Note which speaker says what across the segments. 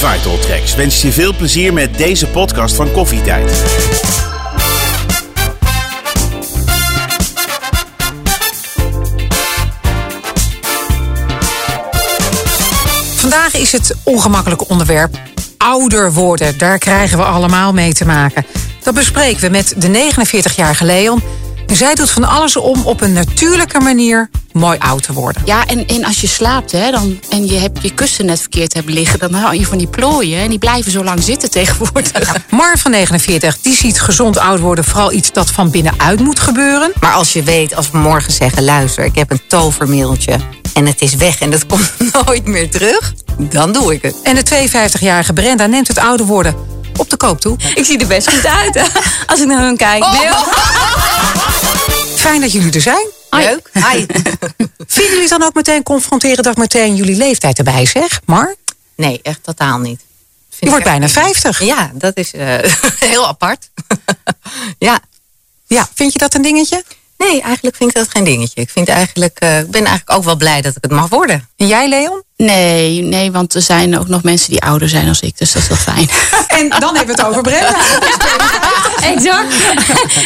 Speaker 1: Vital Tracks wenst je veel plezier met deze podcast van Koffietijd.
Speaker 2: Vandaag is het ongemakkelijke onderwerp ouder worden. Daar krijgen we allemaal mee te maken. Dat bespreken we met de 49-jarige Leon. En zij doet van alles om op een natuurlijke manier mooi oud te worden.
Speaker 3: Ja, en, en als je slaapt hè, dan, en je hebt je kussen net verkeerd hebben liggen... dan hou je van die plooien en die blijven zo lang zitten tegenwoordig.
Speaker 2: Mar van 49, die ziet gezond oud worden vooral iets dat van binnenuit moet gebeuren.
Speaker 4: Maar als je weet, als we morgen zeggen... luister, ik heb een tovermiddeltje en het is weg en dat komt nooit meer terug... dan doe ik het.
Speaker 2: En de 52-jarige Brenda neemt het ouder worden op de koop toe.
Speaker 5: Ik zie er best goed uit als ik naar hun kijk. Nee,
Speaker 2: Fijn dat jullie er zijn.
Speaker 4: Leuk. Hi.
Speaker 2: Vinden jullie het dan ook meteen confronteren dat meteen jullie leeftijd erbij zeg? Mar,
Speaker 4: Nee, echt totaal niet.
Speaker 2: je wordt bijna
Speaker 4: echt-
Speaker 2: 50.
Speaker 4: Ja, dat is eh, heel apart. ja.
Speaker 2: Ja, vind je dat een dingetje?
Speaker 4: Nee, eigenlijk vind ik dat geen dingetje. Ik vind eigenlijk, eh, ik ben eigenlijk ook wel blij dat ik het mag worden.
Speaker 2: En jij Leon?
Speaker 3: Nee, nee, want er zijn ook nog mensen die ouder zijn dan ik. Dus dat is wel fijn.
Speaker 2: En dan hebben we het over Brenda.
Speaker 5: exact.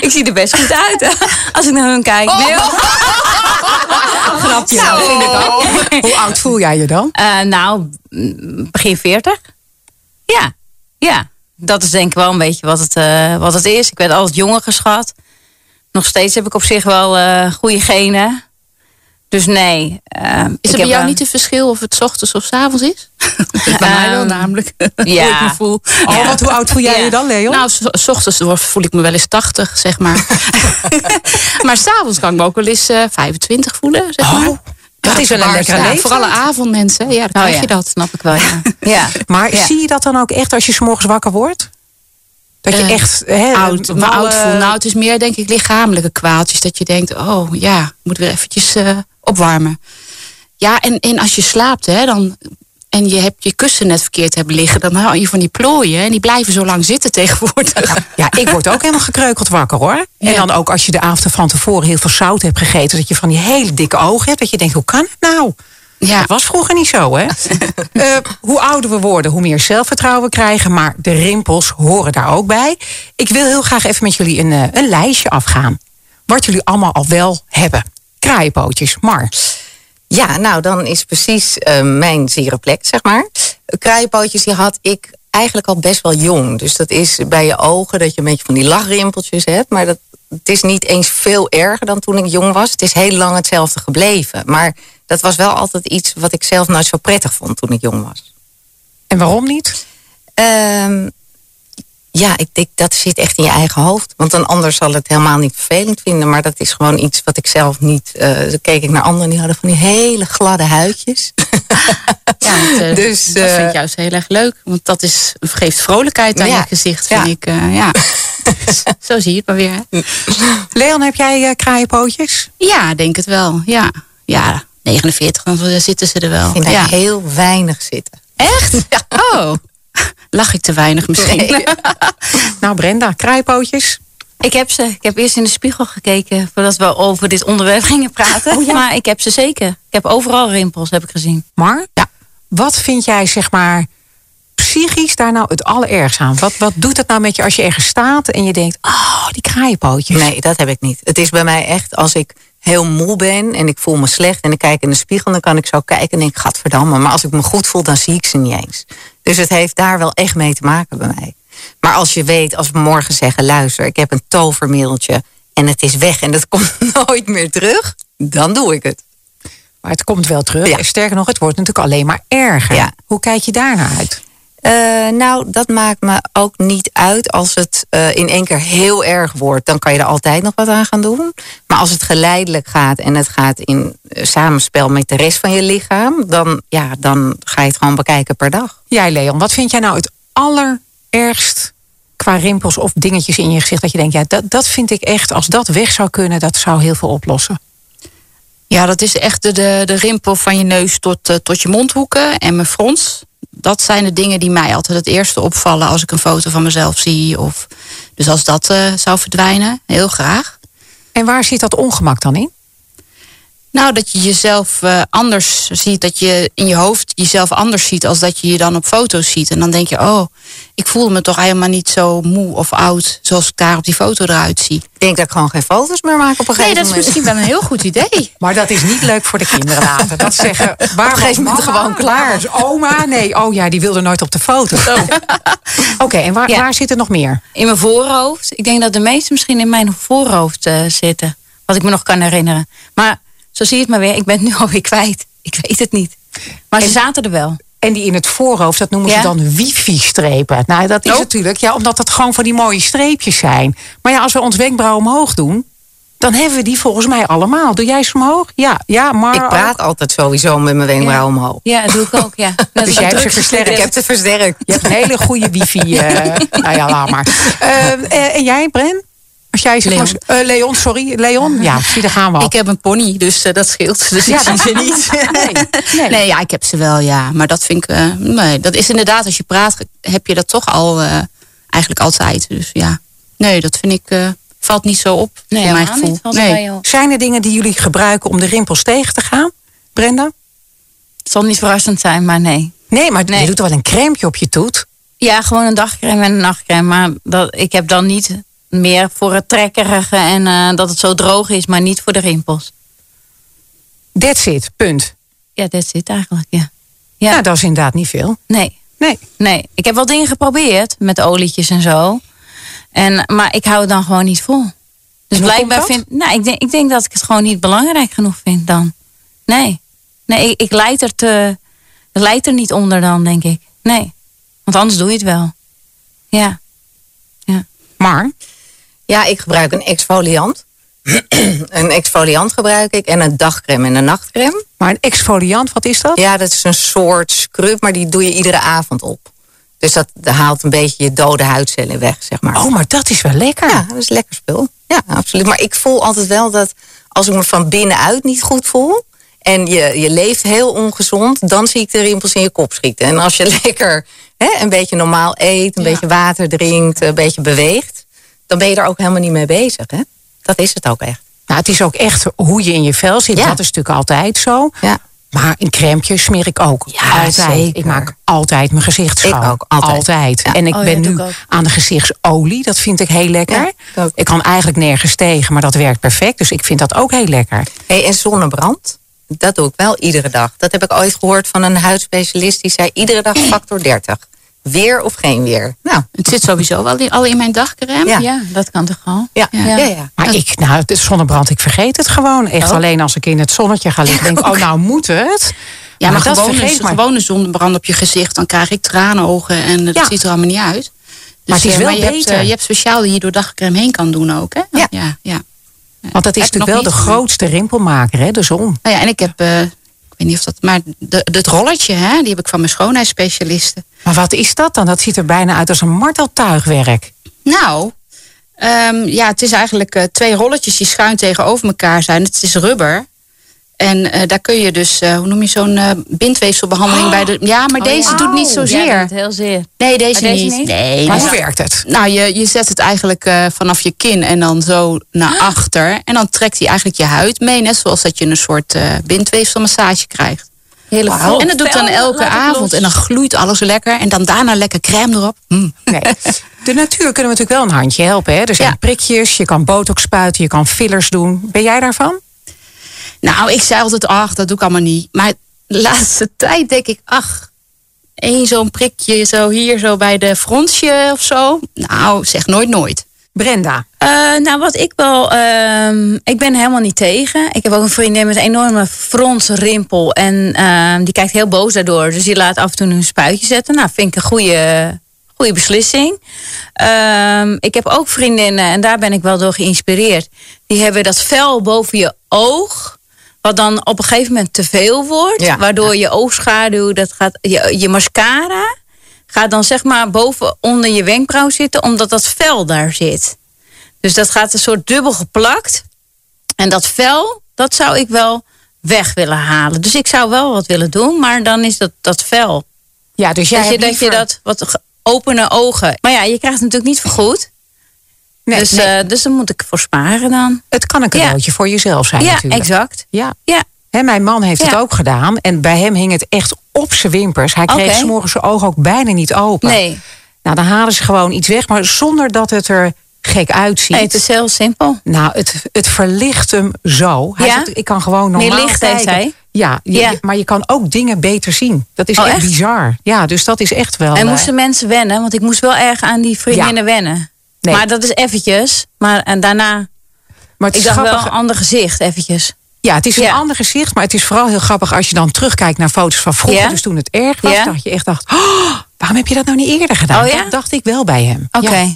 Speaker 5: ik zie er best goed uit als ik naar hun kijk. Nee,
Speaker 2: Grapje.
Speaker 5: Nou, vind ik ook.
Speaker 2: Hoe oud voel jij je dan?
Speaker 5: Eh, nou, begin 40. Ja, ja. Dat is denk ik wel een beetje wat het, eh, wat het is. Ik werd altijd jonger geschat. Nog steeds heb ik op zich wel eh goede genen. Dus nee. eh, ik
Speaker 3: Is er bij jou
Speaker 5: eh,
Speaker 3: niet een verschil of het 's ochtends of 's avonds is? bij mij wel
Speaker 5: Ehm,
Speaker 3: namelijk. Hoe
Speaker 5: ja.
Speaker 3: ik me voel.
Speaker 2: Oh, hoe oud voel jij
Speaker 5: Ja.
Speaker 2: je dan, Leon?
Speaker 3: Nou, s- ochtends word- voel ik me wel eens 80, zeg maar. maar s'avonds kan ik me ook wel eens eh 25 voelen, zeg maar.
Speaker 2: Oh, dat is wel een lekkere
Speaker 3: Ja,
Speaker 2: leeftijd.
Speaker 3: Voor alle avondmensen, ja, dan
Speaker 5: Oh
Speaker 3: krijg
Speaker 5: ja,
Speaker 3: je dat.
Speaker 5: snap ik wel, ja. ja.
Speaker 2: Maar
Speaker 5: Ja.
Speaker 2: zie je dat dan ook echt als je 's morgens wakker wordt? Dat je
Speaker 3: Eh,
Speaker 2: echt hè,
Speaker 3: oud, me
Speaker 2: wallen-
Speaker 3: oud voel. Nou, het is meer denk ik lichamelijke kwaaltjes. Dat je denkt, oh ja, ik moet weer eventjes eh, opwarmen. Ja, en, en als je slaapt, hè, dan, en je hebt je kussen net verkeerd hebben liggen... dan hou je van die plooien en die blijven zo lang zitten tegenwoordig.
Speaker 2: Ja, ik word ook helemaal gekreukeld wakker hoor. En
Speaker 3: Ja.
Speaker 2: dan ook als je de avond van tevoren heel veel zout hebt gegeten... dat je van die hele dikke ogen hebt. Dat je denkt, hoe kan het nou?
Speaker 3: Ja,
Speaker 2: Dat was vroeger niet zo, hè? Eh, hoe ouder we worden, hoe meer zelfvertrouwen we krijgen. Maar de rimpels horen daar ook bij. Ik wil heel graag even met jullie een, eh, een lijstje afgaan. Wat jullie allemaal al wel hebben. Kraaienpootjes, Mar.
Speaker 4: Ja, nou dan is precies eh, mijn zere plek, zeg maar. Kraaienpootjes die had ik eigenlijk al best wel jong. Dus dat is bij je ogen dat je een beetje van die lachrimpeltjes hebt. Maar dat, het is niet eens veel erger dan toen ik jong was. Het is heel lang hetzelfde gebleven. Maar dat was wel altijd iets wat ik zelf nooit zo prettig vond toen ik jong was.
Speaker 2: En waarom niet?
Speaker 4: Ehm, ja, ik denk dat zit echt in je eigen hoofd. Want een ander zal het helemaal niet vervelend vinden. Maar dat is gewoon iets wat ik zelf niet. eh dan keek ik naar anderen die hadden van die hele gladde huidjes.
Speaker 3: ja eh,
Speaker 4: Dus,
Speaker 3: dat vind
Speaker 4: eh,
Speaker 3: ik juist heel erg leuk. Want dat is, geeft vrolijkheid aan
Speaker 4: Ja.
Speaker 3: je gezicht, vind
Speaker 4: Ja.
Speaker 3: ik. eh, ja. zo zie je het maar weer. Hè?
Speaker 2: Leon, heb jij eh, kraaienpootjes?
Speaker 3: Ja, denk het wel. Ja, ja 49, dan zitten ze er wel.
Speaker 4: Ik vind daar heel weinig zitten.
Speaker 3: Echt? Oh, lach ik te weinig misschien?
Speaker 4: Nee.
Speaker 2: Nou, Brenda, kraaienpootjes.
Speaker 5: Ik heb ze. Ik heb eerst in de spiegel gekeken voordat we over dit onderwerp gingen praten. Maar ik heb ze zeker. Ik heb overal rimpels, heb ik gezien.
Speaker 2: Mar, ja. wat vind jij, zeg maar, psychisch daar nou het allerergst aan? Wat, wat doet het nou met je als je ergens staat en je denkt, oh, die kraaienpootjes.
Speaker 4: Nee, dat heb ik niet. Het is bij mij echt als ik heel moe ben en ik voel me slecht en ik kijk in de spiegel, dan kan ik zo kijken en denk, gadverdamme. Maar als ik me goed voel, dan zie ik ze niet eens. Dus het heeft daar wel echt mee te maken bij mij. Maar als je weet, als we morgen zeggen, luister, ik heb een tovermiddeltje en het is weg en dat komt nooit meer terug, dan doe ik het.
Speaker 2: Maar het komt wel terug.
Speaker 4: Ja.
Speaker 2: Sterker nog, het wordt natuurlijk alleen maar erger.
Speaker 4: Ja.
Speaker 2: Hoe kijk je daar naar uit?
Speaker 4: Eh, nou, dat maakt me ook niet uit als het eh, in één keer heel erg wordt. Dan kan je er altijd nog wat aan gaan doen. Maar als het geleidelijk gaat en het gaat in eh, samenspel met de rest van je lichaam, dan, ja, dan ga je het gewoon bekijken per dag.
Speaker 2: Jij, Leon, wat vind jij nou het allerergst qua rimpels of dingetjes in je gezicht? Dat je denkt, ja, dat, dat vind ik echt, als dat weg zou kunnen, dat zou heel veel oplossen.
Speaker 3: Ja, dat is echt de, de, de rimpel van je neus tot, tot je mondhoeken en mijn frons. Dat zijn de dingen die mij altijd het eerste opvallen als ik een foto van mezelf zie. Of, dus als dat eh, zou verdwijnen, heel graag.
Speaker 2: En waar zit dat ongemak dan in?
Speaker 3: Nou, dat je jezelf eh, anders ziet. Dat je in je hoofd jezelf anders ziet als dat je je dan op foto's ziet. En dan denk je, oh, ik voel me toch helemaal niet zo moe of oud zoals ik daar op die foto eruit zie.
Speaker 4: Ik denk dat ik gewoon geen foto's meer maak op een
Speaker 3: Nee,
Speaker 4: gegeven
Speaker 3: dat is
Speaker 4: moment.
Speaker 3: misschien wel een heel goed idee.
Speaker 2: Maar dat is niet leuk voor de kinderen later. Dat zeggen, waar
Speaker 4: moment
Speaker 2: was mama?
Speaker 4: gewoon klaar.
Speaker 2: Was oma? Nee, oh ja, die wilde nooit op de foto. Oké, en waar,
Speaker 5: Ja.
Speaker 2: waar zit er nog meer?
Speaker 5: In mijn voorhoofd. Ik denk dat de meeste misschien in mijn voorhoofd eh, zitten. Wat ik me nog kan herinneren. Maar zo zie je het maar weer. Ik ben het nu alweer kwijt. Ik weet het niet. Maar ze zaten er wel.
Speaker 2: En die in het voorhoofd, dat noemen
Speaker 5: Ja.
Speaker 2: ze dan wifi-strepen. Nou, dat is
Speaker 5: Oh.
Speaker 2: natuurlijk, ja, omdat het gewoon van die mooie streepjes zijn. Maar ja, als we ons wenkbrauw omhoog doen, dan hebben we die volgens mij allemaal. Doe jij ze omhoog? Ja, ja maar.
Speaker 4: Ik praat altijd sowieso met mijn wenkbrauw omhoog.
Speaker 5: Ja, dat doe ik ook. Ja. Net als
Speaker 2: jij hebt ze versterkt.
Speaker 4: Ik heb het versterkt.
Speaker 2: Je hebt een hele goede wifi. eh nou ja, laat maar. Eh, eh, en jij, Bren? Als jij zeg maar,
Speaker 3: Leon.
Speaker 2: eh, Leon, sorry. Leon? Ja, zie, daar gaan we al.
Speaker 3: Ik heb een pony, dus eh, dat scheelt. Dus
Speaker 2: Ja,
Speaker 3: ik zie ze niet.
Speaker 2: Nee, nee.
Speaker 3: Nee, ja, ik heb ze wel, ja. Maar dat vind ik... eh, nee, dat is inderdaad, als je praat, heb je dat toch al eh, eigenlijk altijd. Dus ja, nee, dat vind ik... eh, valt niet zo op,
Speaker 5: Nee,
Speaker 3: mijn gevoel.
Speaker 5: niet.
Speaker 3: Nee.
Speaker 2: Zijn er dingen die jullie gebruiken om de rimpels tegen te gaan? Brenda?
Speaker 5: Het zal niet verrassend zijn, maar nee.
Speaker 2: Nee, maar je doet wel een crème op je toet.
Speaker 5: Ja, gewoon een dagcrème en een nachtcrème. Maar dat, ik heb dan niet meer voor het trekkerige en eh, dat het zo droog is, maar niet voor de rimpels.
Speaker 2: That's it, punt.
Speaker 5: Ja, dat zit eigenlijk, ja. Ja,
Speaker 2: Ja, dat is inderdaad niet veel.
Speaker 5: nee.
Speaker 2: Nee.
Speaker 5: Nee, ik heb wel dingen geprobeerd met olietjes en zo. En, maar ik hou het dan gewoon niet vol. Dus blijkbaar vind nou, ik denk, ik denk dat ik het gewoon niet belangrijk genoeg vind dan. Nee. Nee, ik, ik leid er te. Ik leid er niet onder dan, denk ik. Nee. Want anders doe je het wel. Ja.
Speaker 2: Maar,
Speaker 4: Ja, ik gebruik een exfoliant. een exfoliant gebruik ik en een dagcrème en een nachtcrème.
Speaker 2: maar een exfoliant, wat is dat?
Speaker 4: Ja, dat is een soort scrub, maar die doe je iedere avond op. Dus dat haalt een beetje je dode huidcellen weg, zeg maar.
Speaker 2: Oh, maar dat is wel lekker.
Speaker 4: Ja, dat is lekker spul. Ja, absoluut. Maar ik voel altijd wel dat als ik me van binnenuit niet goed voel... en je, je leeft heel ongezond, dan zie ik de rimpels in je kop schieten. En als je lekker hè, een beetje normaal eet, een
Speaker 5: Ja.
Speaker 4: beetje water drinkt, een beetje beweegt... dan ben je er ook helemaal niet mee bezig. Hè? Dat is het ook echt.
Speaker 2: Nou, het is ook echt hoe je in je vel zit.
Speaker 4: Ja.
Speaker 2: Dat is natuurlijk altijd zo.
Speaker 4: Ja.
Speaker 2: Maar een crème smeer ik ook.
Speaker 4: Ja,
Speaker 2: altijd.
Speaker 4: zeker.
Speaker 2: Ik maak altijd mijn gezicht schoon.
Speaker 4: Ik ook, altijd. Ja.
Speaker 2: En ik
Speaker 5: Oh ja,
Speaker 2: ben nu
Speaker 5: ik
Speaker 2: aan de gezichtsolie. Dat vind ik heel lekker.
Speaker 4: Ja, ik ook.
Speaker 2: ik kan eigenlijk nergens tegen, maar dat werkt perfect. Dus ik vind dat ook heel lekker.
Speaker 4: Hey, en zonnebrand, dat doe ik wel iedere dag. Dat heb ik ooit gehoord van een huidspecialist... die zei iedere dag factor 30. Weer of geen weer. Nou,
Speaker 3: Het zit sowieso wel in, al in mijn dagcrème.
Speaker 4: Ja.
Speaker 5: Ja, dat kan toch al?
Speaker 4: ja,
Speaker 3: Ja.
Speaker 4: ja. ja,
Speaker 2: Maar ik, nou, de zonnebrand, ik vergeet het gewoon. Echt
Speaker 5: Oh.
Speaker 2: alleen als ik in het zonnetje ga liggen. Denk ik, oh, nou moet het.
Speaker 3: Ja, maar,
Speaker 2: dat
Speaker 3: gewone,
Speaker 2: vergeet maar.
Speaker 3: gewone zonnebrand op je gezicht, dan krijg ik tranenogen en dat
Speaker 2: Ja.
Speaker 3: ziet er allemaal niet uit. Dus,
Speaker 2: Maar het is
Speaker 3: eh,
Speaker 2: wel
Speaker 3: je hebt,
Speaker 2: beter.
Speaker 3: eh, je hebt speciaal die je door dagcrème heen kan doen ook, hè?
Speaker 4: Ja.
Speaker 3: ja, ja.
Speaker 2: Want dat is natuurlijk wel de grootste rimpelmaker, hè, de zon.
Speaker 3: Nou ja, en ik heb, eh, ik weet niet of dat, maar de, het rolletje, hè, die heb ik van mijn schoonheidsspecialisten.
Speaker 2: Maar wat is dat dan? Dat ziet er bijna uit als een marteltuigwerk.
Speaker 3: Nou, ehm, ja, het is eigenlijk eh, twee rolletjes die schuin tegenover elkaar zijn. Het is rubber. En eh, daar kun je dus, eh, hoe noem je zo'n eh, bindweefselbehandeling bij de. Ja, maar deze doet niet zozeer.
Speaker 5: Ja, heel zeer.
Speaker 3: nee, deze, niet.
Speaker 5: niet?
Speaker 3: Nee,
Speaker 2: Maar hoe werkt het?
Speaker 3: Nou, je, je zet het eigenlijk eh, vanaf je kin en dan zo naar achter. En dan trekt hij eigenlijk je huid mee. Net zoals dat je een soort eh bindweefselmassage krijgt.
Speaker 5: Hele.
Speaker 3: En dat doe ik dan elke avond. En dan gloeit alles lekker. En dan daarna lekker crème erop. Mm.
Speaker 2: Nee. De natuur kunnen we natuurlijk wel een handje helpen. Hè? Er zijn
Speaker 3: Ja.
Speaker 2: prikjes, je kan botox spuiten, je kan fillers doen. Ben jij daarvan?
Speaker 3: Nou, ik zei altijd, ach, dat doe ik allemaal niet. Maar de laatste tijd denk ik, ach, één zo'n prikje zo hier zo bij de frontje of zo. Nou, zeg nooit nooit.
Speaker 2: Brenda.
Speaker 5: Eh, nou, wat ik wel. ehm, ik ben helemaal niet tegen. Ik heb ook een vriendin met een enorme frontsrimpel. En ehm, die kijkt heel boos daardoor. Dus die laat af en toe een spuitje zetten. Nou, vind ik een goede, goede beslissing. Ehm, ik heb ook vriendinnen, en daar ben ik wel door geïnspireerd. Die hebben dat vel boven je oog. Wat dan op een gegeven moment te veel wordt.
Speaker 4: Ja.
Speaker 5: Waardoor je oogschaduw, dat gaat, je, je mascara gaat dan zeg maar boven onder je wenkbrauw zitten, omdat dat vel daar zit. Dus dat gaat een soort dubbel geplakt. En dat vel, dat zou ik wel weg willen halen. Dus ik zou wel wat willen doen, maar dan is dat, dat vel.
Speaker 2: Ja, dus jij
Speaker 5: dat, je, dat je
Speaker 2: liever-
Speaker 5: dat wat opene ogen. Maar ja, je krijgt het natuurlijk niet vergoed.
Speaker 2: Nee,
Speaker 5: dus,
Speaker 2: nee,
Speaker 5: eh, dus daar moet ik voor sparen dan.
Speaker 2: het kan een cadeautje voor jezelf zijn
Speaker 5: ja,
Speaker 2: natuurlijk.
Speaker 5: exact.
Speaker 2: Ja.
Speaker 5: Ja,
Speaker 2: Hè, mijn man heeft het
Speaker 5: Ja.
Speaker 2: ook gedaan. En bij hem hing het echt op zijn wimpers. Hij kreeg
Speaker 5: Oké.
Speaker 2: 's morgens zijn ogen ook bijna niet open.
Speaker 5: Nee.
Speaker 2: Nou, dan halen ze gewoon iets weg, maar zonder dat het er gek uitziet.
Speaker 5: Het is heel simpel.
Speaker 2: Nou, het, het verlicht hem zo. Hij
Speaker 5: Ja?
Speaker 2: zegt, ik kan gewoon normaal
Speaker 5: Meer licht, heeft
Speaker 2: kijken.
Speaker 5: hij?
Speaker 2: Ja, je-
Speaker 5: Ja.
Speaker 2: maar je kan ook dingen beter zien. Dat is
Speaker 5: Oh,
Speaker 2: echt,
Speaker 5: echt?
Speaker 2: bizar. Ja, dus dat is echt wel...
Speaker 5: En
Speaker 2: eh,
Speaker 5: moesten mensen wennen? Want ik moest wel erg aan die vriendinnen wennen.
Speaker 2: Nee.
Speaker 5: Maar dat is eventjes. Maar en daarna,
Speaker 2: maar het
Speaker 5: ik dacht wel een ander gezicht, eventjes.
Speaker 2: Ja, het is een
Speaker 5: Ja.
Speaker 2: ander gezicht, maar het is vooral heel grappig als je dan terugkijkt naar foto's van vroeger.
Speaker 5: Ja?
Speaker 2: Dus toen het erg was,
Speaker 5: Ja?
Speaker 2: dat je echt dacht, oh, waarom heb je dat nou niet eerder gedaan?
Speaker 5: Oh ja?
Speaker 2: Dat dacht ik wel bij hem.
Speaker 5: Oké.
Speaker 2: Ja.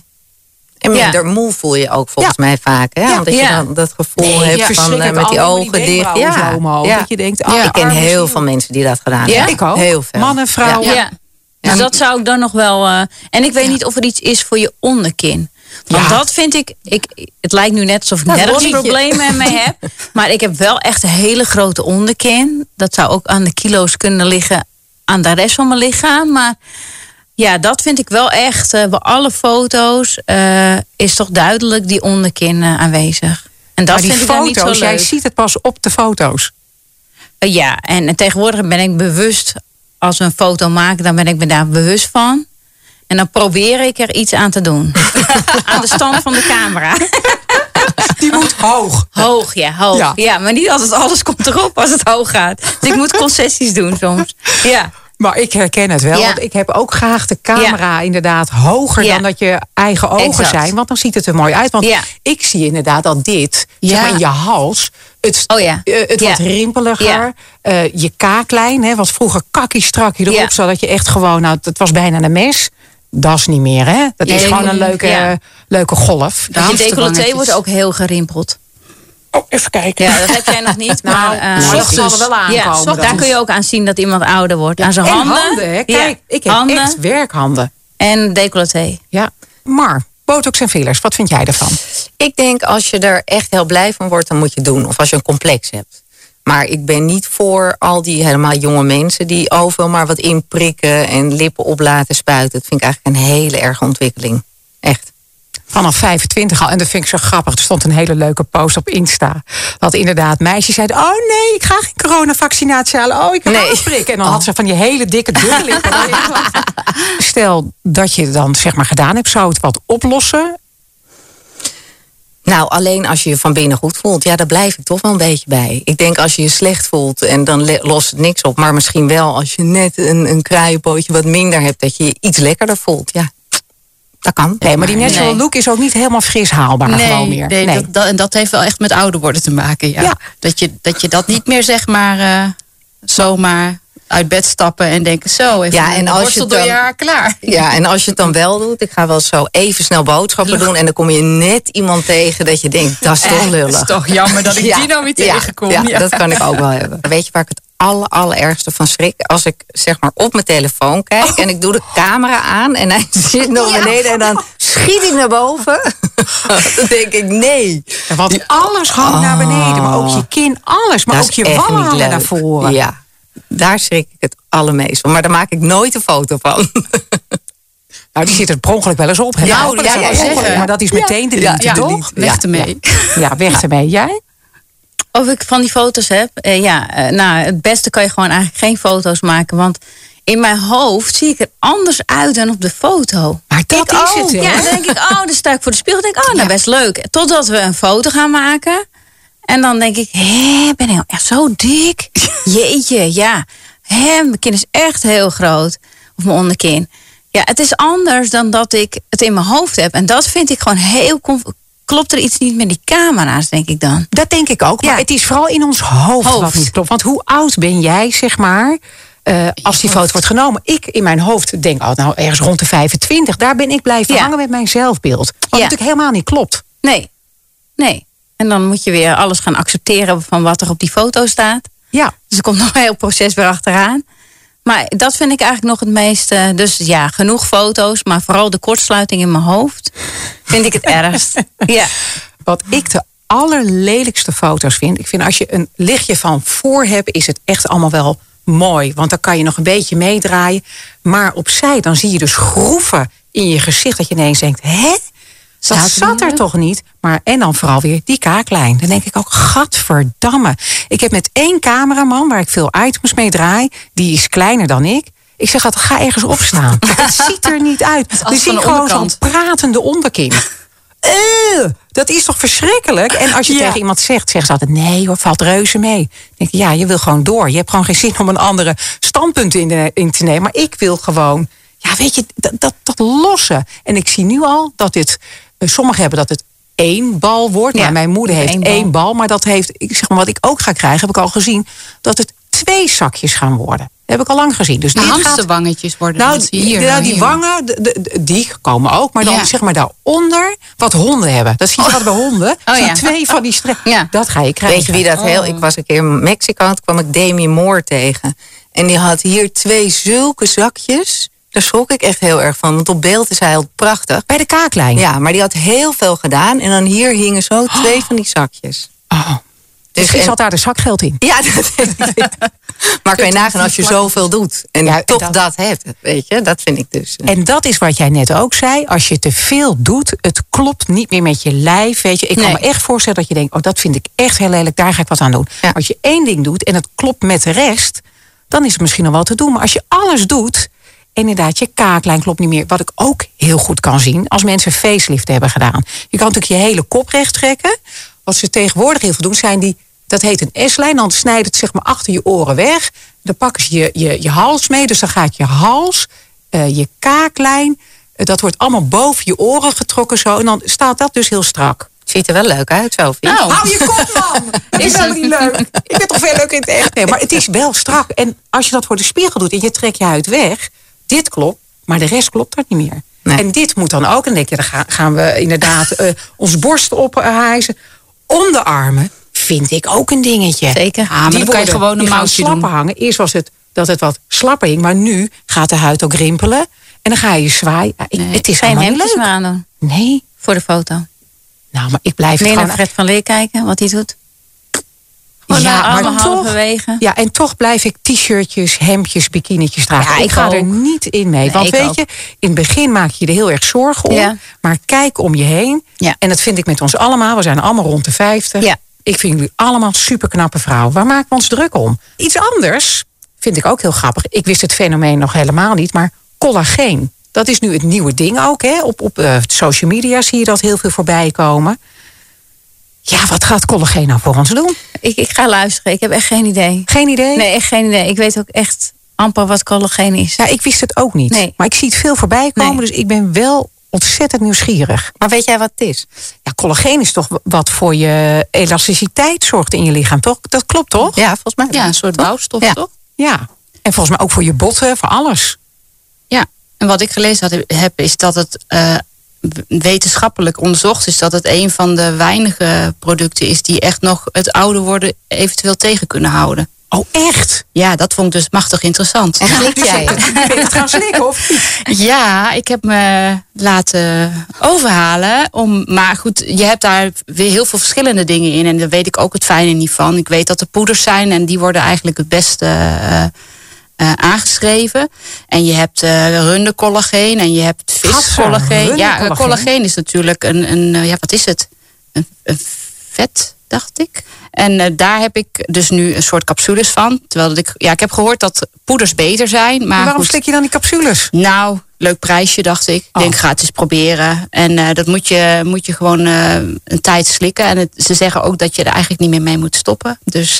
Speaker 4: En
Speaker 5: Ja.
Speaker 4: minder moe voel je ook volgens
Speaker 2: Ja.
Speaker 4: mij vaak. Hè?
Speaker 2: Ja.
Speaker 4: Omdat je
Speaker 5: Ja.
Speaker 4: dan dat gevoel
Speaker 2: Nee,
Speaker 4: hebt
Speaker 2: ja,
Speaker 4: van eh, met die
Speaker 2: die
Speaker 4: ogen dicht.
Speaker 2: wenkbrauwen zo omhoog, dat je denkt, oh,
Speaker 4: ik ken heel veel mensen die dat gedaan
Speaker 5: Ja?
Speaker 4: hebben.
Speaker 2: Ik ook.
Speaker 4: Heel veel.
Speaker 2: Mannen, vrouwen.
Speaker 5: Ja. Dus
Speaker 4: Ja.
Speaker 5: dat zou ik dan nog wel. eh, en ik weet niet of er iets is voor je onderkin. Want
Speaker 2: Ja.
Speaker 5: dat vind ik, ik. Het lijkt nu net alsof ik
Speaker 4: Dat
Speaker 5: nergens problemen mee heb. Maar ik heb wel echt een hele grote onderkin. Dat zou ook aan de kilo's kunnen liggen aan de rest van mijn lichaam. Maar ja, dat vind ik wel echt. eh, bij alle foto's eh, is toch duidelijk die onderkin eh, aanwezig. En dat
Speaker 2: maar die
Speaker 5: vind ik dan niet zo
Speaker 2: foto's, jij
Speaker 5: leuk.
Speaker 2: ziet het pas op de foto's.
Speaker 5: Ja, en tegenwoordig ben ik bewust, als we een foto maken, dan ben ik me daar bewust van. En dan probeer ik er iets aan te doen. aan de stand van de camera.
Speaker 2: Die moet hoog.
Speaker 5: Hoog, ja, hoog.
Speaker 2: Ja.
Speaker 5: Ja. maar niet altijd alles komt erop als het hoog gaat. Dus ik moet concessies doen soms. Ja,
Speaker 2: Maar ik herken het wel,
Speaker 5: Ja.
Speaker 2: want ik heb ook graag de camera inderdaad hoger
Speaker 5: Ja.
Speaker 2: dan dat je eigen ogen
Speaker 5: Exact.
Speaker 2: zijn. Want dan ziet het er mooi uit. Want ik zie inderdaad dat dit, zeg
Speaker 3: Ja.
Speaker 2: maar in je hals, het,
Speaker 5: Oh ja.
Speaker 2: eh, het wordt rimpeliger. Eh, je kaaklijn, hè, wat vroeger kakkie strak je erop,
Speaker 5: Ja.
Speaker 2: zodat je echt gewoon, nou, het was bijna een mes. Dat is niet meer, hè? Dat is gewoon een leuke,
Speaker 5: ja.
Speaker 2: leuke golf.
Speaker 3: De
Speaker 5: je decolleté wordt ook heel gerimpeld.
Speaker 2: Oh, even kijken.
Speaker 5: Ja, dat heb jij nog niet. Maar, ochtends-
Speaker 2: zal er wel aankomen,
Speaker 5: Ja, daar kun je ook aan zien dat iemand ouder wordt. Aan zijn
Speaker 2: en
Speaker 5: handen.
Speaker 2: handen, Kijk, ik heb
Speaker 5: handen
Speaker 2: echt werkhanden.
Speaker 5: en decolleté.
Speaker 2: Ja. Maar, botox en fillers, wat vind jij ervan?
Speaker 4: Ik denk als je er echt heel blij van wordt, dan moet je het doen. Of als je een complex hebt. Maar ik ben niet voor al die helemaal jonge mensen die overal maar wat inprikken en lippen op laten spuiten. Dat vind ik eigenlijk een hele erge ontwikkeling. Echt.
Speaker 2: Vanaf 25 al. En dat vind ik zo grappig. Er stond een hele leuke post op Insta. Dat inderdaad meisjes zeiden... oh nee, ik ga geen coronavaccinatie halen. Oh, ik ga
Speaker 4: Nee.
Speaker 2: prikken. En dan had ze van die hele dikke dubbellippen. Stel dat je dan zeg maar gedaan hebt. Zou het wat oplossen?
Speaker 4: Nou, alleen als je je van binnen goed voelt, ja, daar blijf ik toch wel een beetje bij. Ik denk als je je slecht voelt en dan lost het niks op. Maar misschien wel als je net een, een kruienpootje wat minder hebt, dat je je iets lekkerder voelt. Ja, dat kan.
Speaker 2: Nee, maar die natural
Speaker 5: Nee.
Speaker 2: look is ook niet helemaal fris haalbaar gewoon meer.
Speaker 3: Nee, Dat, dat, en dat heeft wel echt met ouder worden te maken. Ja.
Speaker 2: Ja.
Speaker 3: Dat, je, dat je dat niet meer zeg maar eh, zomaar uit bed stappen en denken zo. Even
Speaker 4: Ja, en als je het
Speaker 3: door je
Speaker 4: dan-
Speaker 3: haar klaar.
Speaker 4: Ja, en als je het dan wel doet, ik ga wel zo even snel boodschappen doen en dan kom je net iemand tegen dat je denkt, dat is toch
Speaker 3: Het
Speaker 4: lullig.
Speaker 3: is toch jammer dat ik
Speaker 4: Ja,
Speaker 3: die nou weer
Speaker 4: ja,
Speaker 3: tegenkom.
Speaker 4: Ja,
Speaker 3: Ja.
Speaker 4: dat kan ik ook wel hebben. Weet je waar ik het aller, allerergste van schrik? Als ik zeg maar op mijn telefoon kijk en ik doe de camera aan en hij zit nog beneden en dan schiet hij naar boven. dan denk ik, nee.
Speaker 2: Want alles hangt naar beneden. Maar ook je kin, alles. Maar
Speaker 4: Dat
Speaker 2: ook je
Speaker 4: niet leuk.
Speaker 2: naar voren.
Speaker 4: Ja, daar schrik ik het allermeest van. Maar daar maak ik nooit een foto van.
Speaker 2: Nou, die zit er per ongeluk wel eens op. hè? Nou, dat
Speaker 4: ja, ja, ja.
Speaker 2: Maar dat is meteen de liefde,
Speaker 4: ja,
Speaker 2: toch?
Speaker 3: Weg ermee.
Speaker 2: Ja, weg ermee. Jij?
Speaker 5: Of ik van die foto's heb? Eh, ja, eh, nou, het beste kan je gewoon eigenlijk geen foto's maken. Want in mijn hoofd zie ik er anders uit dan op de foto.
Speaker 2: Maar dat is
Speaker 5: oh,
Speaker 2: het, hè?
Speaker 5: Ja, dan denk ik, oh, dan sta ik voor de spiegel. denk ik, oh, nou, best leuk. Totdat we een foto gaan maken. En dan denk ik, hé, ben ik nou echt zo dik? Jeetje, ja. Hé, mijn kin is echt heel groot. Of mijn onderkin. Ja, het is anders dan dat ik het in mijn hoofd heb. En dat vind ik gewoon heel... Klopt er iets niet met die camera's, denk ik dan?
Speaker 2: Dat denk ik ook. Maar
Speaker 5: Ja.
Speaker 2: het is vooral in ons hoofd, wat
Speaker 5: Hoofd.
Speaker 2: niet klopt. Want hoe oud ben jij, zeg maar, eh, als die foto wordt genomen? Ik in mijn hoofd denk, oh, nou ergens rond de 25. Daar ben ik blijven
Speaker 5: Ja.
Speaker 2: hangen met mijn zelfbeeld. Wat
Speaker 5: Ja.
Speaker 2: natuurlijk helemaal niet klopt.
Speaker 5: Nee, nee. En dan moet je weer alles gaan accepteren van wat er op die foto staat.
Speaker 2: Ja.
Speaker 5: Dus er komt nog een heel proces weer achteraan. Maar dat vind ik eigenlijk nog het meeste. Dus ja, genoeg foto's, maar vooral de kortsluiting in mijn hoofd vind ik het ergst. Ja,
Speaker 2: Wat ik de allerlelijkste foto's vind. Ik vind als je een lichtje van voor hebt, is het echt allemaal wel mooi. Want dan kan je nog een beetje meedraaien. Maar opzij, dan zie je dus groeven in je gezicht. Dat je ineens denkt, hè? Dat zat er toch niet? Maar, en dan vooral weer die kaaklijn. Dan denk ik ook, gadverdamme. Ik heb met één cameraman, waar ik veel items mee draai... die is kleiner dan ik. Ik zeg altijd, ga ergens opstaan. Het ziet er niet uit.
Speaker 3: is
Speaker 2: We zien gewoon zo'n pratende onderkin. Dat is toch verschrikkelijk? En als je
Speaker 3: Ja.
Speaker 2: tegen iemand zegt, zeggen ze altijd... nee hoor, valt reuze mee. Dan denk ik, ja, je wil gewoon door. Je hebt gewoon geen zin om een andere standpunt in, de- in te nemen. Maar ik wil gewoon, ja, weet je, dat, dat, dat lossen. En ik zie nu al dat dit... eh, sommigen hebben dat het één bal wordt.
Speaker 5: Ja,
Speaker 2: maar mijn moeder heeft
Speaker 5: één
Speaker 2: één
Speaker 5: bal.
Speaker 2: Maar dat heeft, ik zeg maar, wat ik ook ga krijgen, heb ik al gezien... dat het twee zakjes gaan worden. Dat heb ik al lang gezien. Dus gaat
Speaker 3: hamsterwangetjes worden
Speaker 2: nou,
Speaker 3: hier.
Speaker 2: nou,
Speaker 3: nou,
Speaker 2: die
Speaker 3: hier.
Speaker 2: wangen, de- de- de- die komen ook. Maar dan
Speaker 3: Ja.
Speaker 2: zeg maar daaronder wat honden hebben. Dat zie je altijd bij honden.
Speaker 5: Oh, ja.
Speaker 2: twee van die strepen.
Speaker 5: Ja.
Speaker 2: Dat ga je krijgen.
Speaker 4: Weet je wie dat heel... Ik was een keer in Mexico, toen kwam ik Demi Moore tegen. En die had hier twee zulke zakjes. Daar schrok ik echt heel erg van. Want op beeld is hij heel prachtig.
Speaker 2: Bij de kaaklijn.
Speaker 4: Ja, maar die had heel veel gedaan. En dan hier hingen zo twee van die zakjes.
Speaker 2: Oh.
Speaker 4: Dus
Speaker 2: Misschien
Speaker 4: en-
Speaker 2: zat daar de zakgeld in.
Speaker 4: Ja, dat Maar kan je nagaan als je zoveel doet. En
Speaker 2: Ja,
Speaker 4: toch
Speaker 2: dat-
Speaker 4: dat, hebt, weet je. Dat vind ik dus. eh,
Speaker 2: En dat is wat jij net ook zei. Als je te veel doet, het klopt niet meer met je lijf. Weet je, ik kan me echt voorstellen dat je denkt: oh, dat vind ik echt heel lelijk, daar ga ik wat aan doen.
Speaker 4: Ja.
Speaker 2: Als je één ding doet en het klopt met de rest, dan is het misschien nog wel te doen. Maar als je alles doet, inderdaad, je kaaklijn klopt niet meer. Wat ik ook heel goed kan zien, als mensen facelift hebben gedaan. Je kan natuurlijk je hele kop recht trekken. Wat ze tegenwoordig heel veel doen, zijn die. Dat heet een S-lijn. Dan snijdt het zeg maar achter je oren weg. Dan pakken ze je, je, je hals mee. Dus dan gaat je hals, eh, je kaaklijn. eh, dat wordt allemaal boven je oren getrokken zo. En dan staat dat dus heel strak.
Speaker 4: Ziet er wel leuk uit, Sophie.
Speaker 5: Nou,
Speaker 2: Hou je kop, man! Dat is helemaal
Speaker 5: het?
Speaker 2: niet leuk. Ik ben toch veel leuker in het echt. Nee, maar het is wel strak. En als je dat voor de spiegel doet en je trekt je huid weg. Dit klopt, maar de rest klopt dat niet meer.
Speaker 4: Nee.
Speaker 2: En dit moet dan ook. En dan denk je, dan gaan, we inderdaad eh, ons borst ophijzen. Onderarmen vind ik ook een dingetje.
Speaker 5: Zeker.
Speaker 3: Maar
Speaker 2: Die
Speaker 3: dan kan je gewoon een mouwtje
Speaker 2: slapper
Speaker 3: doen.
Speaker 2: hangen. Eerst was het dat het wat slapper hing. Maar nu gaat de huid ook rimpelen. En dan ga je zwaaien.
Speaker 5: Nee,
Speaker 2: het is
Speaker 5: geen hemdjes
Speaker 2: leuk.
Speaker 5: meer aandoen.
Speaker 2: Nee.
Speaker 5: Voor de foto.
Speaker 2: Nou, maar ik blijf
Speaker 5: Meer naar
Speaker 2: gewoon...
Speaker 5: Fred van Leer kijken, wat hij doet.
Speaker 2: Ja,
Speaker 5: ja,
Speaker 2: maar toch-
Speaker 5: bewegen.
Speaker 2: Ja, en toch blijf ik t-shirtjes, hemdjes, bikinietjes dragen.
Speaker 5: Ja,
Speaker 2: ik
Speaker 5: ik
Speaker 2: ga er niet in mee.
Speaker 5: Nee,
Speaker 2: Want weet
Speaker 5: ook.
Speaker 2: je, in het begin maak je er heel erg zorgen om.
Speaker 5: Ja.
Speaker 2: Maar kijk om je heen.
Speaker 5: Ja.
Speaker 2: En dat vind ik met ons allemaal. We zijn allemaal rond de 50.
Speaker 5: Ja.
Speaker 2: Ik vind jullie allemaal superknappe vrouwen. Waar maken we ons druk om? Iets anders vind ik ook heel grappig. Ik wist het fenomeen nog helemaal niet. Maar collageen. Dat is nu het nieuwe ding ook. Hè? Op, op eh, social media zie je dat heel veel voorbij komen. Ja, wat gaat collageen nou voor ons doen?
Speaker 5: Ik, ik ga luisteren, ik heb echt geen idee.
Speaker 2: Geen idee?
Speaker 5: Nee, echt geen idee. Ik weet ook echt amper wat collageen is.
Speaker 2: Ja, ik wist het ook niet.
Speaker 5: Nee.
Speaker 2: Maar ik zie het veel voorbij komen.
Speaker 5: Nee.
Speaker 2: Dus ik ben wel ontzettend nieuwsgierig.
Speaker 4: Maar weet jij wat het is?
Speaker 2: Ja, collageen is toch wat voor je elasticiteit zorgt in je lichaam, toch? Dat klopt, toch?
Speaker 4: Ja, volgens mij.
Speaker 3: Ja, een soort bouwstof,
Speaker 4: Ja.
Speaker 3: toch?
Speaker 2: Ja. En volgens mij ook voor je botten, voor alles.
Speaker 3: Ja, en wat ik gelezen had, heb, is dat het eh, wetenschappelijk onderzocht is dat het een van de weinige producten is die echt nog het ouder worden eventueel tegen kunnen houden.
Speaker 2: Oh, echt?
Speaker 3: Ja, dat vond ik dus machtig interessant.
Speaker 4: En slik jij?
Speaker 2: Ben het gaan slikken of niet?
Speaker 3: Ja, ik heb me laten overhalen. Om, maar goed, je hebt daar weer heel veel verschillende dingen in. En daar weet ik ook het fijne niet van. Ik weet dat er poeders zijn en die worden eigenlijk het beste eh, eh, aangeschreven. En je hebt eh rundercollageen en je hebt viscollageen. Ja, collageen is natuurlijk een, een eh, ja, wat is het? Een, een vet, dacht ik. En daar heb ik dus nu een soort capsules van. Terwijl dat ik, ja, ik heb gehoord dat poeders beter zijn. Maar
Speaker 2: Waarom
Speaker 3: goed.
Speaker 2: slik je dan die capsules?
Speaker 3: Nou, leuk prijsje, dacht ik. Ik
Speaker 2: Oh.
Speaker 3: denk, ga het eens proberen. En dat moet je, moet je gewoon een tijd slikken. En het, ze zeggen ook dat je er eigenlijk niet meer mee moet stoppen. Dus,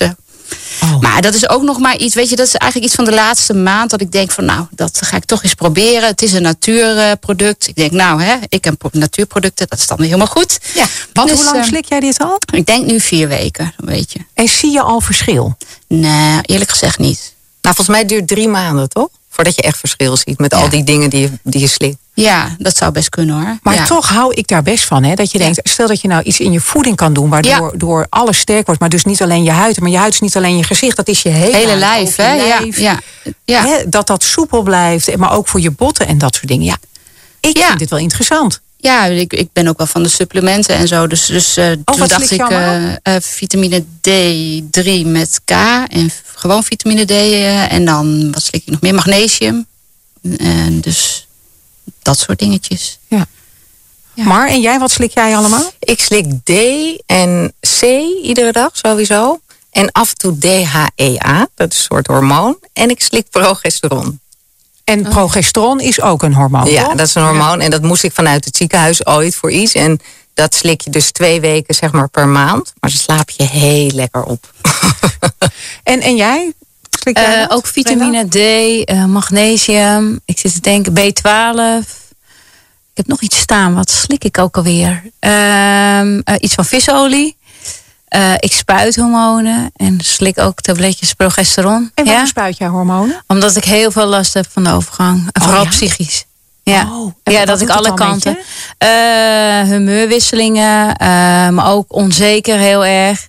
Speaker 2: Oh.
Speaker 3: Maar dat is ook nog maar iets, weet je, dat is eigenlijk iets van de laatste maand. Dat ik denk van, nou, dat ga ik toch eens proberen. Het is een natuurproduct. Ik denk, nou, hè, ik heb natuurproducten, dat is dan weer helemaal goed.
Speaker 2: Ja. Want
Speaker 3: Dus,
Speaker 2: hoe lang
Speaker 3: eh,
Speaker 2: slik jij dit al?
Speaker 3: Ik denk nu vier weken, weet je.
Speaker 2: En zie je al verschil?
Speaker 3: Nee, eerlijk gezegd niet.
Speaker 4: Nou, volgens mij duurt drie maanden, toch? Voordat je echt verschil ziet met
Speaker 3: Ja.
Speaker 4: al die dingen die je, die je slikt.
Speaker 3: Ja, dat zou best kunnen hoor.
Speaker 2: Maar
Speaker 3: ja.
Speaker 2: toch hou ik daar best van. Hè? Dat je denkt, stel dat je nou iets in je voeding kan doen... waardoor door alles sterk wordt. Maar dus niet alleen je huid. Maar je huid is niet alleen je gezicht. Dat is je hele,
Speaker 3: hele lijf, hè? Ja,
Speaker 2: lijf.
Speaker 3: ja, ja.
Speaker 2: Hè, dat dat soepel blijft. Maar ook voor je botten en dat soort dingen. Ja, ik vind dit wel interessant.
Speaker 3: Ja, ik, ik ben ook wel van de supplementen en zo. Dus, dus eh, toen dacht ik eh, eh, vitamine D3 met K en gewoon vitamine D. en dan, wat slik ik nog meer? Magnesium. En dus dat soort dingetjes.
Speaker 2: Ja. Maar, en jij, wat slik jij allemaal?
Speaker 4: Ik slik D en C iedere dag sowieso. En af en toe DHEA, dat is een soort hormoon. En ik slik progesteron.
Speaker 2: En progesteron is ook een hormoon.
Speaker 4: Ja,
Speaker 2: toch?
Speaker 4: dat is een hormoon. En dat moest ik vanuit het ziekenhuis ooit voor iets. En dat slik je dus twee weken zeg maar per maand. Maar dan slaap je heel lekker op.
Speaker 2: En, en jij? Jij
Speaker 5: Eh,
Speaker 2: dat?
Speaker 5: ook vitamine D, eh, magnesium. Ik zit te denken B12. Ik heb nog iets staan. Wat slik ik ook alweer? Ehm, eh, iets van visolie. Ik spuit hormonen en slik ook tabletjes progesteron.
Speaker 2: En waarom
Speaker 5: ja?
Speaker 2: spuit jij hormonen?
Speaker 5: Omdat ik heel veel last heb van de overgang. En
Speaker 2: Oh,
Speaker 5: vooral
Speaker 2: ja?
Speaker 5: psychisch. Ja,
Speaker 2: Oh,
Speaker 5: ja dat ik alle kanten. Eh humeurwisselingen, maar ook onzeker heel erg.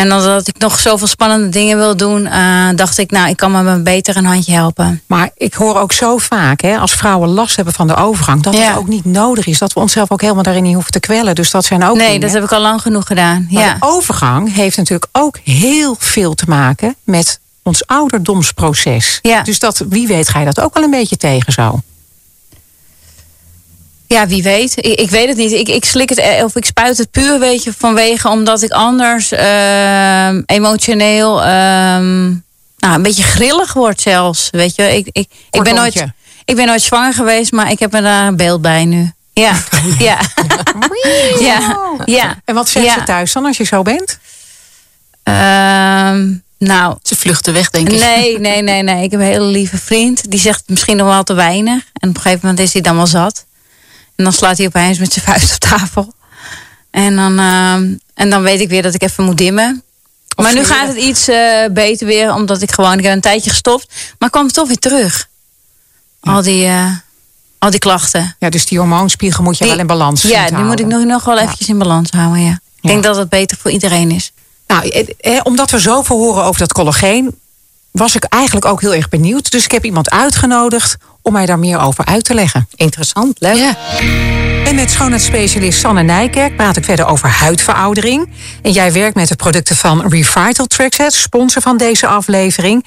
Speaker 5: En omdat ik nog zoveel spannende dingen wil doen, eh, dacht ik, nou, ik kan me beter een handje helpen.
Speaker 2: Maar ik hoor ook zo vaak, hè, als vrouwen last hebben van de overgang, dat
Speaker 5: Ja.
Speaker 2: het ook niet nodig is. Dat we onszelf ook helemaal daarin niet hoeven te kwellen. Dus dat zijn ook.
Speaker 5: nee,
Speaker 2: dingen.
Speaker 5: dat heb ik al lang genoeg gedaan.
Speaker 2: Maar
Speaker 5: Ja.
Speaker 2: de overgang heeft natuurlijk ook heel veel te maken met ons ouderdomsproces.
Speaker 5: Ja.
Speaker 2: Dus dat, wie weet, ga je dat ook wel een beetje tegen zo.
Speaker 5: Ja, wie weet. Ik, ik weet het niet. Ik, ik slik het eh, of ik spuit het puur, weet je, vanwege omdat ik anders ehm, emotioneel ehm, nou, een beetje grillig word zelfs. Weet je, ik, ik, ik, ben nooit, ik ben nooit zwanger geweest, maar ik heb er daar een beeld bij nu. Ja, ja. ja, ja.
Speaker 2: En wat zegt
Speaker 5: Ja.
Speaker 2: ze thuis dan als je zo bent?
Speaker 5: Ehm, nou,
Speaker 3: Ze vluchten weg, denk ik.
Speaker 5: nee, nee, nee, nee. Ik heb een hele lieve vriend. Die zegt misschien nog wel te weinig. En op een gegeven moment is hij dan wel zat. En dan slaat hij opeens met zijn vuist op tafel. En dan, ehm, en dan weet ik weer dat ik even moet dimmen.
Speaker 2: Of
Speaker 5: maar nu gaat het iets eh, beter weer. Omdat ik gewoon, ik heb een tijdje gestopt. Maar kwam toch weer terug. Al die, eh, al die klachten.
Speaker 2: Ja, dus die hormoonspiegel moet je
Speaker 5: Die-
Speaker 2: wel in balans
Speaker 5: Ja,
Speaker 2: te
Speaker 5: die moet ik
Speaker 2: houden.
Speaker 5: nog, nog wel eventjes in balans houden, ja. Ik
Speaker 2: Ja.
Speaker 5: denk dat het beter voor iedereen is.
Speaker 2: Nou, eh, omdat we zoveel horen over dat collageen, was ik eigenlijk ook heel erg benieuwd. Dus ik heb iemand uitgenodigd om mij daar meer over uit te leggen.
Speaker 4: Interessant, leuk.
Speaker 3: Ja.
Speaker 2: En met schoonheidsspecialist Sanne Nijkerk praat ik verder over huidveroudering. En jij werkt met de producten van Revital Trackset, sponsor van deze aflevering.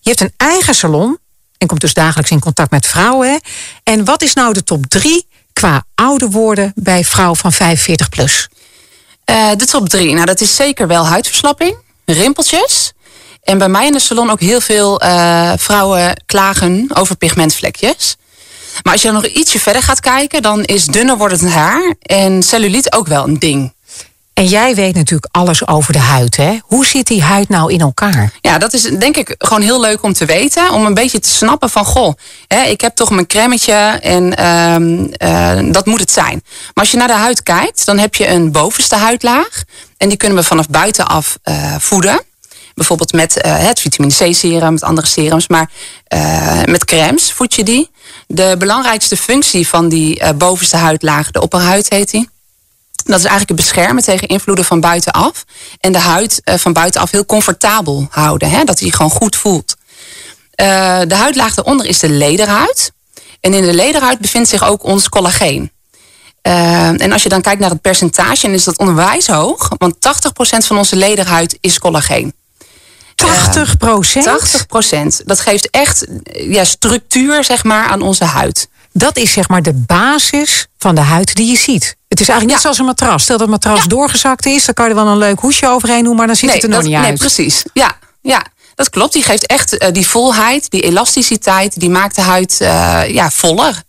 Speaker 2: Je hebt een eigen salon en komt dus dagelijks in contact met vrouwen. hè? En wat is nou de top drie qua ouder worden bij vrouwen van 45 plus?
Speaker 6: Eh, de top drie. Nou, dat is zeker wel huidverslapping, rimpeltjes. En bij mij in de salon ook heel veel eh, vrouwen klagen over pigmentvlekjes. Maar als je dan nog ietsje verder gaat kijken, dan is dunner wordend haar en celluliet ook wel een ding.
Speaker 2: En jij weet natuurlijk alles over de huid, hè? Hoe zit die huid nou in elkaar?
Speaker 6: Ja, dat is denk ik gewoon heel leuk om te weten. Om een beetje te snappen van, goh, hè, ik heb toch mijn cremmetje en ehm, eh, dat moet het zijn. Maar als je naar de huid kijkt, dan heb je een bovenste huidlaag. En die kunnen we vanaf buitenaf eh voeden. Bijvoorbeeld met eh, het vitamine C serum, met andere serums. Maar eh, met crèmes voed je die. De belangrijkste functie van die eh, bovenste huidlaag, de opperhuid heet die. Dat is eigenlijk het beschermen tegen invloeden van buitenaf. En de huid van buitenaf heel comfortabel houden. Hè? Dat hij gewoon goed voelt. De huidlaag daaronder is de lederhuid. En in de lederhuid bevindt zich ook ons collageen. En als je dan kijkt naar het percentage, dan is dat onwijs hoog. Want 80% van onze lederhuid is collageen.
Speaker 2: 80 procent?
Speaker 6: 80%. Dat geeft echt eh, ja, structuur zeg maar, aan onze huid.
Speaker 2: Dat is zeg maar de basis van de huid die je ziet. Het is eigenlijk net
Speaker 6: Ja.
Speaker 2: zoals een matras. Stel dat het matras doorgezakt is, dan kan je er wel een leuk hoesje overheen doen, maar dan ziet het er nog niet
Speaker 6: nee,
Speaker 2: uit.
Speaker 6: precies. Ja, ja, dat klopt. Die geeft echt eh, die volheid, die elasticiteit, die maakt de huid eh, ja, voller.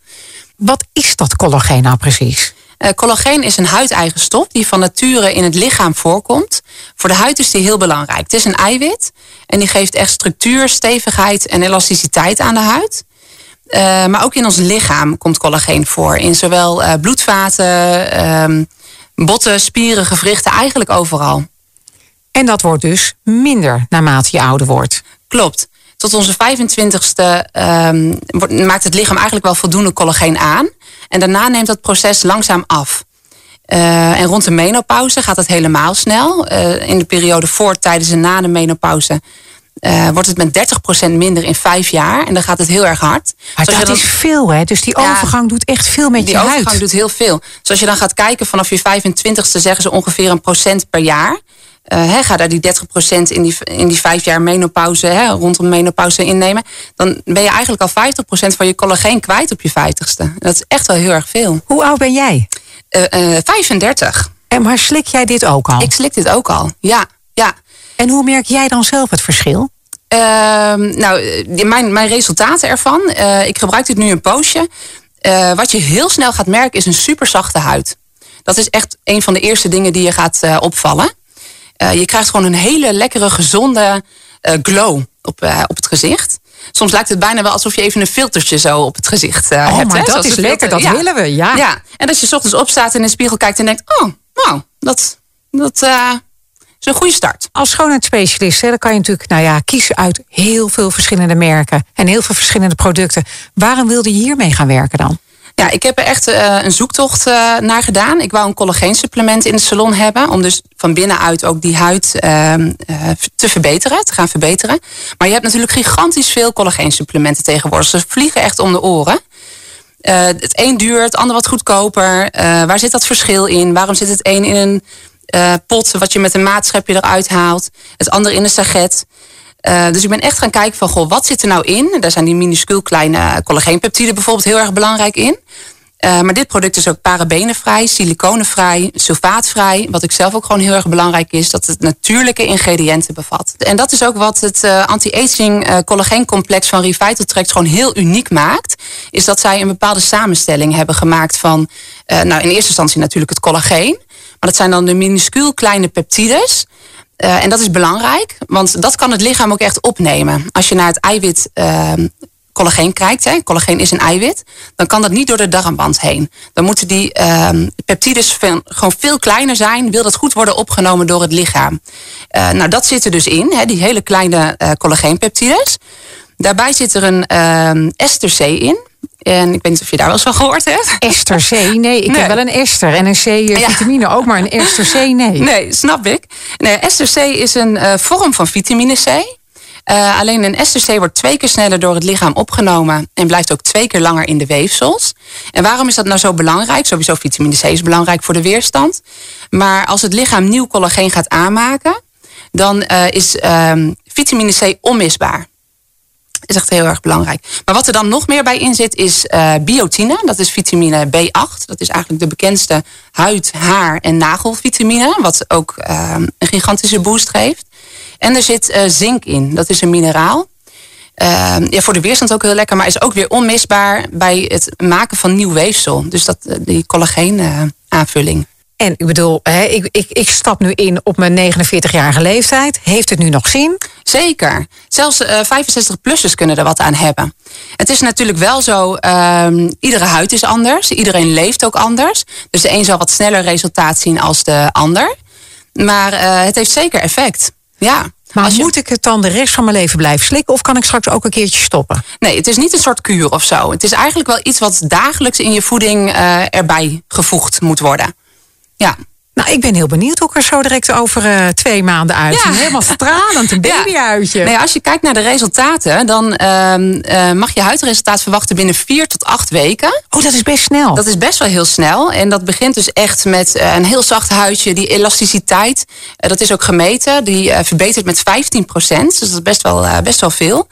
Speaker 2: Wat is dat collageen nou precies?
Speaker 6: Eh, collageen is een huideigen stof die van nature in het lichaam voorkomt. Voor de huid is die heel belangrijk. Het is een eiwit en die geeft echt structuur, stevigheid en elasticiteit aan de huid. Eh, maar ook in ons lichaam komt collageen voor. In zowel eh, bloedvaten, ehm, botten, spieren, gewrichten, eigenlijk overal.
Speaker 2: En dat wordt dus minder naarmate je ouder wordt.
Speaker 6: Klopt. Tot onze 25ste ehm, maakt het lichaam eigenlijk wel voldoende collageen aan. En daarna neemt dat proces langzaam af. Eh, en rond de menopauze gaat het helemaal snel. Eh, in de periode voor, tijdens en na de menopauze eh, wordt het met 30% minder in vijf jaar. En dan gaat het heel erg hard.
Speaker 2: Maar dat is veel, hè? Dus die
Speaker 6: Ja.
Speaker 2: overgang doet echt veel met
Speaker 6: die
Speaker 2: je
Speaker 6: overgang
Speaker 2: huid.
Speaker 6: doet heel veel. Dus als je dan gaat kijken vanaf je 25ste zeggen ze ongeveer een procent per jaar. Eh, ga daar die 30% in die, in die vijf jaar menopauze, rondom menopauze innemen. Dan ben je eigenlijk al 50% van je collageen kwijt op je 50ste. Dat is echt wel heel erg veel.
Speaker 2: Hoe oud ben jij?
Speaker 6: Uh, 35.
Speaker 2: En maar slik jij dit ook al?
Speaker 6: Ik slik dit ook al, ja. ja.
Speaker 2: En hoe merk jij dan zelf het verschil?
Speaker 6: Ehm, nou, mijn, mijn resultaten ervan. ik gebruik dit nu een poosje. wat je heel snel gaat merken is een super zachte huid. Dat is echt een van de eerste dingen die je gaat opvallen. Je krijgt gewoon een hele lekkere, gezonde glow op, op het gezicht. Soms lijkt het bijna wel alsof je even een filtertje zo op het gezicht
Speaker 2: oh,
Speaker 6: hebt.
Speaker 2: maar dat is lekker, dat willen we, ja.
Speaker 6: ja. En dat je s ochtends opstaat en in de spiegel kijkt en denkt... oh, nou, dat, dat is een goede start.
Speaker 2: Als schoonheidsspecialist hè, dan kan je natuurlijk nou ja, kiezen uit heel veel verschillende merken... en heel veel verschillende producten. Waarom wilde je hiermee gaan werken dan?
Speaker 6: Ja, ik heb er echt uh, een zoektocht uh, naar gedaan. Ik wou een collageensupplement in de salon hebben. Om dus van binnenuit ook die huid uh, te verbeteren, te gaan verbeteren. Maar je hebt natuurlijk gigantisch veel collageensupplementen tegenwoordig. Ze vliegen echt om de oren. het een duurt, het ander wat goedkoper. waar zit dat verschil in? Waarom zit het een in een pot wat je met een maatschepje eruit haalt? Het ander in een saget. Uh, dus ik ben echt gaan kijken van, goh, wat zit er nou in? Daar zijn die minuscuul kleine collageenpeptiden bijvoorbeeld heel erg belangrijk in. Uh, maar dit product is ook parabenenvrij, siliconenvrij, sulfaatvrij. Wat ik zelf ook gewoon heel erg belangrijk is, dat het natuurlijke ingrediënten bevat. En dat is ook wat het uh, anti-aging collageencomplex van Revitaltract gewoon heel uniek maakt. Is dat zij een bepaalde samenstelling hebben gemaakt van, nou in eerste instantie natuurlijk het collageen. Maar dat zijn dan de minuscuul kleine peptides. Uh, en dat is belangrijk, want dat kan het lichaam ook echt opnemen. Als je naar het eiwit uh, collageen kijkt, hè, collageen is een eiwit, dan kan dat niet door de darmband heen. Dan moeten die uh, peptides gewoon veel kleiner zijn, wil dat goed worden opgenomen door het lichaam. Uh, nou, dat zit er dus in, hè, die hele kleine uh, collageenpeptides. Daarbij zit er een uh, ester C in. En ik weet niet of je daar wel eens van gehoord hebt.
Speaker 2: Ester C? Nee, ik heb wel een ester en een C-vitamine ook, maar een ester C nee.
Speaker 6: Nee, snap ik. Nee, ester C is een uh, vorm van vitamine C. Uh, alleen een ester C wordt twee keer sneller door het lichaam opgenomen en blijft ook twee keer langer in de weefsels. En waarom is dat nou zo belangrijk? Sowieso vitamine C is belangrijk voor de weerstand. Maar als het lichaam nieuw collageen gaat aanmaken, dan uh, is vitamine C onmisbaar is echt heel erg belangrijk. Maar wat er dan nog meer bij in zit is uh, biotine. Dat is vitamine B8. Dat is eigenlijk de bekendste huid, haar en nagelvitamine. Wat ook uh, een gigantische boost geeft. En er zit uh, zink in. Dat is een mineraal. ja, voor de weerstand ook heel lekker. Maar is ook weer onmisbaar bij het maken van nieuw weefsel. Dus dat, die collageen aanvulling.
Speaker 2: En ik bedoel, hè, ik, ik, ik stap nu in op mijn 49-jarige leeftijd. Heeft het nu nog zin?
Speaker 6: Zeker. Zelfs uh, 65-plussers kunnen er wat aan hebben. Het is natuurlijk wel zo, uh, iedere huid is anders. Iedereen leeft ook anders. Dus de een zal wat sneller resultaat zien als de ander. Maar uh, het heeft zeker effect. Ja.
Speaker 2: Maar je... moet ik het dan de rest van mijn leven blijven slikken? Of kan ik straks ook een keertje stoppen?
Speaker 6: Nee, het is niet een soort kuur of zo. Het is eigenlijk wel iets wat dagelijks in je voeding uh, erbij gevoegd moet worden. Ja.
Speaker 2: Nou, ik ben heel benieuwd hoe ik er zo direct over uh, twee maanden uitzie. Ja. Helemaal stralend, een babyuitje.
Speaker 6: Ja. Nee, als je kijkt naar de resultaten, dan uh, uh, mag je huidresultaat verwachten binnen vier tot acht weken.
Speaker 2: Oh, dat is best snel.
Speaker 6: Dat is best wel heel snel. En dat begint dus echt met een heel zacht huidje. Die elasticiteit, dat is ook gemeten. Die verbetert met 15 procent. Dus dat is best wel, best wel veel.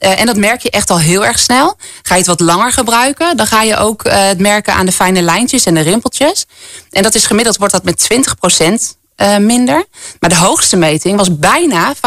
Speaker 6: Uh, en dat merk je echt al heel erg snel. Ga je het wat langer gebruiken, dan ga je ook uh, het merken aan de fijne lijntjes en de rimpeltjes. En dat is gemiddeld wordt dat met 20% uh, minder. Maar de hoogste meting was bijna 50%.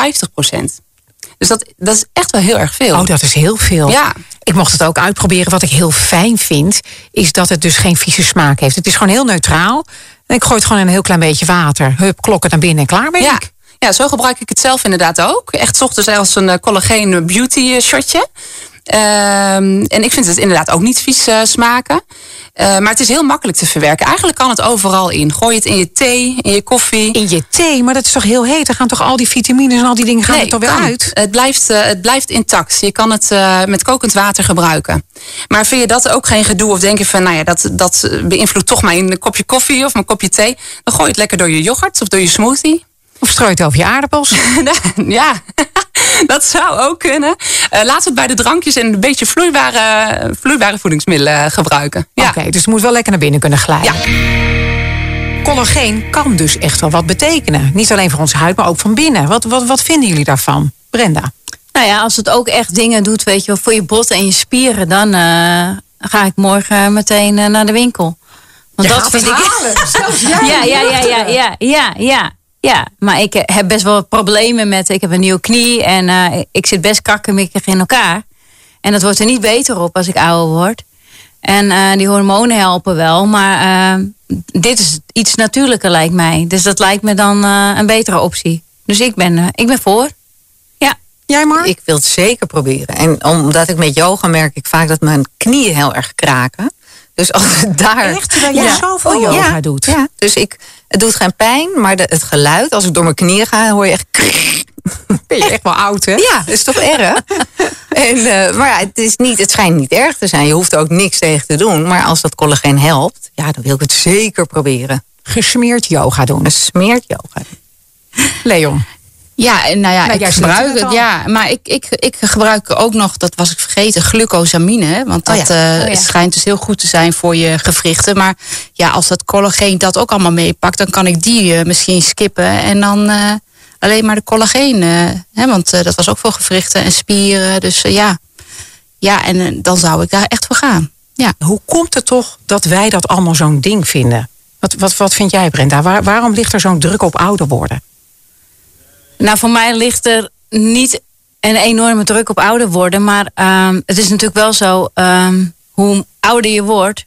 Speaker 6: Dus dat, dat is echt wel heel erg veel.
Speaker 2: Oh, dat is heel veel.
Speaker 6: Ja.
Speaker 2: Ik mocht het ook uitproberen. Wat ik heel fijn vind, is dat het dus geen vieze smaak heeft. Het is gewoon heel neutraal. En ik gooi het gewoon in een heel klein beetje water. Hup, klokken naar binnen en klaar ben
Speaker 6: ja.
Speaker 2: ik.
Speaker 6: Ja, zo gebruik ik het zelf inderdaad ook. Echt ochtends als een collageen beauty shotje. Um, en ik vind het inderdaad ook niet vies uh, smaken. Uh, maar het is heel makkelijk te verwerken. Eigenlijk kan het overal in. Gooi het in je thee, in je koffie.
Speaker 2: In je thee? Maar dat is toch heel heet? Dan gaan toch al die vitamines en al die dingen gaan
Speaker 6: nee,
Speaker 2: er toch weer uit?
Speaker 6: Het blijft, uh, het blijft intact. Je kan het met kokend water gebruiken. Maar vind je dat ook geen gedoe? Of denk je van, nou ja, dat, dat beïnvloedt toch mijn kopje koffie of mijn kopje thee? Dan gooi je het lekker door je yoghurt of door je smoothie.
Speaker 2: Of strooit over je aardappels?
Speaker 6: ja, dat zou ook kunnen. Uh, laten we het bij de drankjes en een beetje vloeibare, vloeibare voedingsmiddelen gebruiken. Ja.
Speaker 2: Oké, okay, dus het moet wel lekker naar binnen kunnen glijden.
Speaker 6: Ja.
Speaker 2: Collageen kan dus echt wel wat betekenen. Niet alleen voor onze huid, maar ook van binnen. Wat, wat, wat vinden jullie daarvan? Brenda?
Speaker 5: Nou ja, als het ook echt dingen doet, weet je wel, voor je botten en je spieren, dan uh, ga ik morgen meteen uh, naar de winkel. Want
Speaker 2: Je
Speaker 5: dat
Speaker 2: gaat
Speaker 5: vind
Speaker 2: het
Speaker 5: ik.
Speaker 2: halen. Zelfs jij
Speaker 5: Ja, ja, ja, ja, ja, ja, ja. Ja, maar ik eh, heb best wel problemen met. Ik heb een nieuwe knie en eh, ik zit best kakkemikkig in elkaar. En dat wordt er niet beter op als ik ouder word. En eh, die hormonen helpen wel, maar dit is iets natuurlijker lijkt mij. Dus dat lijkt me dan eh, een betere optie. Dus ik ben, ik ben voor. Ja.
Speaker 2: Jij maar?
Speaker 4: Ik wil het zeker proberen. En omdat ik met yoga merk ik vaak dat mijn knieën heel erg kraken. Dus als het daar...
Speaker 2: Echt? Terwijl jij zoveel yoga
Speaker 4: ja,
Speaker 2: doet?
Speaker 4: Ja, dus ik, het doet geen pijn, maar de, het geluid, als ik door mijn knieën ga, hoor je echt...
Speaker 2: Ben je echt wel oud, hè?
Speaker 4: Ja, dat is toch erg? en, eh, maar ja, het, is niet, het schijnt niet erg te zijn. Je hoeft er ook niks tegen te doen. Maar als dat collageen helpt, ja, dan wil ik het zeker proberen.
Speaker 2: Gesmeerd yoga doen.
Speaker 4: Een smeert yoga.
Speaker 2: Leon.
Speaker 3: Ja, en nou ja,
Speaker 2: Nou,
Speaker 3: ik gebruik
Speaker 2: het.
Speaker 3: Ja, maar ik, ik, ik gebruik ook nog, dat was ik vergeten, glucosamine. hè, Want
Speaker 4: Oh
Speaker 3: dat
Speaker 4: ja.
Speaker 3: eh,
Speaker 5: Oh ja.
Speaker 3: schijnt dus heel goed te zijn voor je gewrichten. Maar ja, als dat collageen dat ook allemaal meepakt, dan kan ik die eh, misschien skippen. En dan eh, alleen maar de collageen. hè, want dat was ook voor gewrichten en spieren. Dus ja. Ja, en dan zou ik daar echt voor gaan. Ja.
Speaker 2: Hoe komt het toch dat wij dat allemaal zo'n ding vinden? Wat, wat, wat vind jij, Brenda? Waar, waarom ligt er zo'n druk op ouder worden?
Speaker 5: Nou, voor mij ligt er niet een enorme druk op ouder worden. Maar ehm, het is natuurlijk wel zo, ehm, hoe ouder je wordt,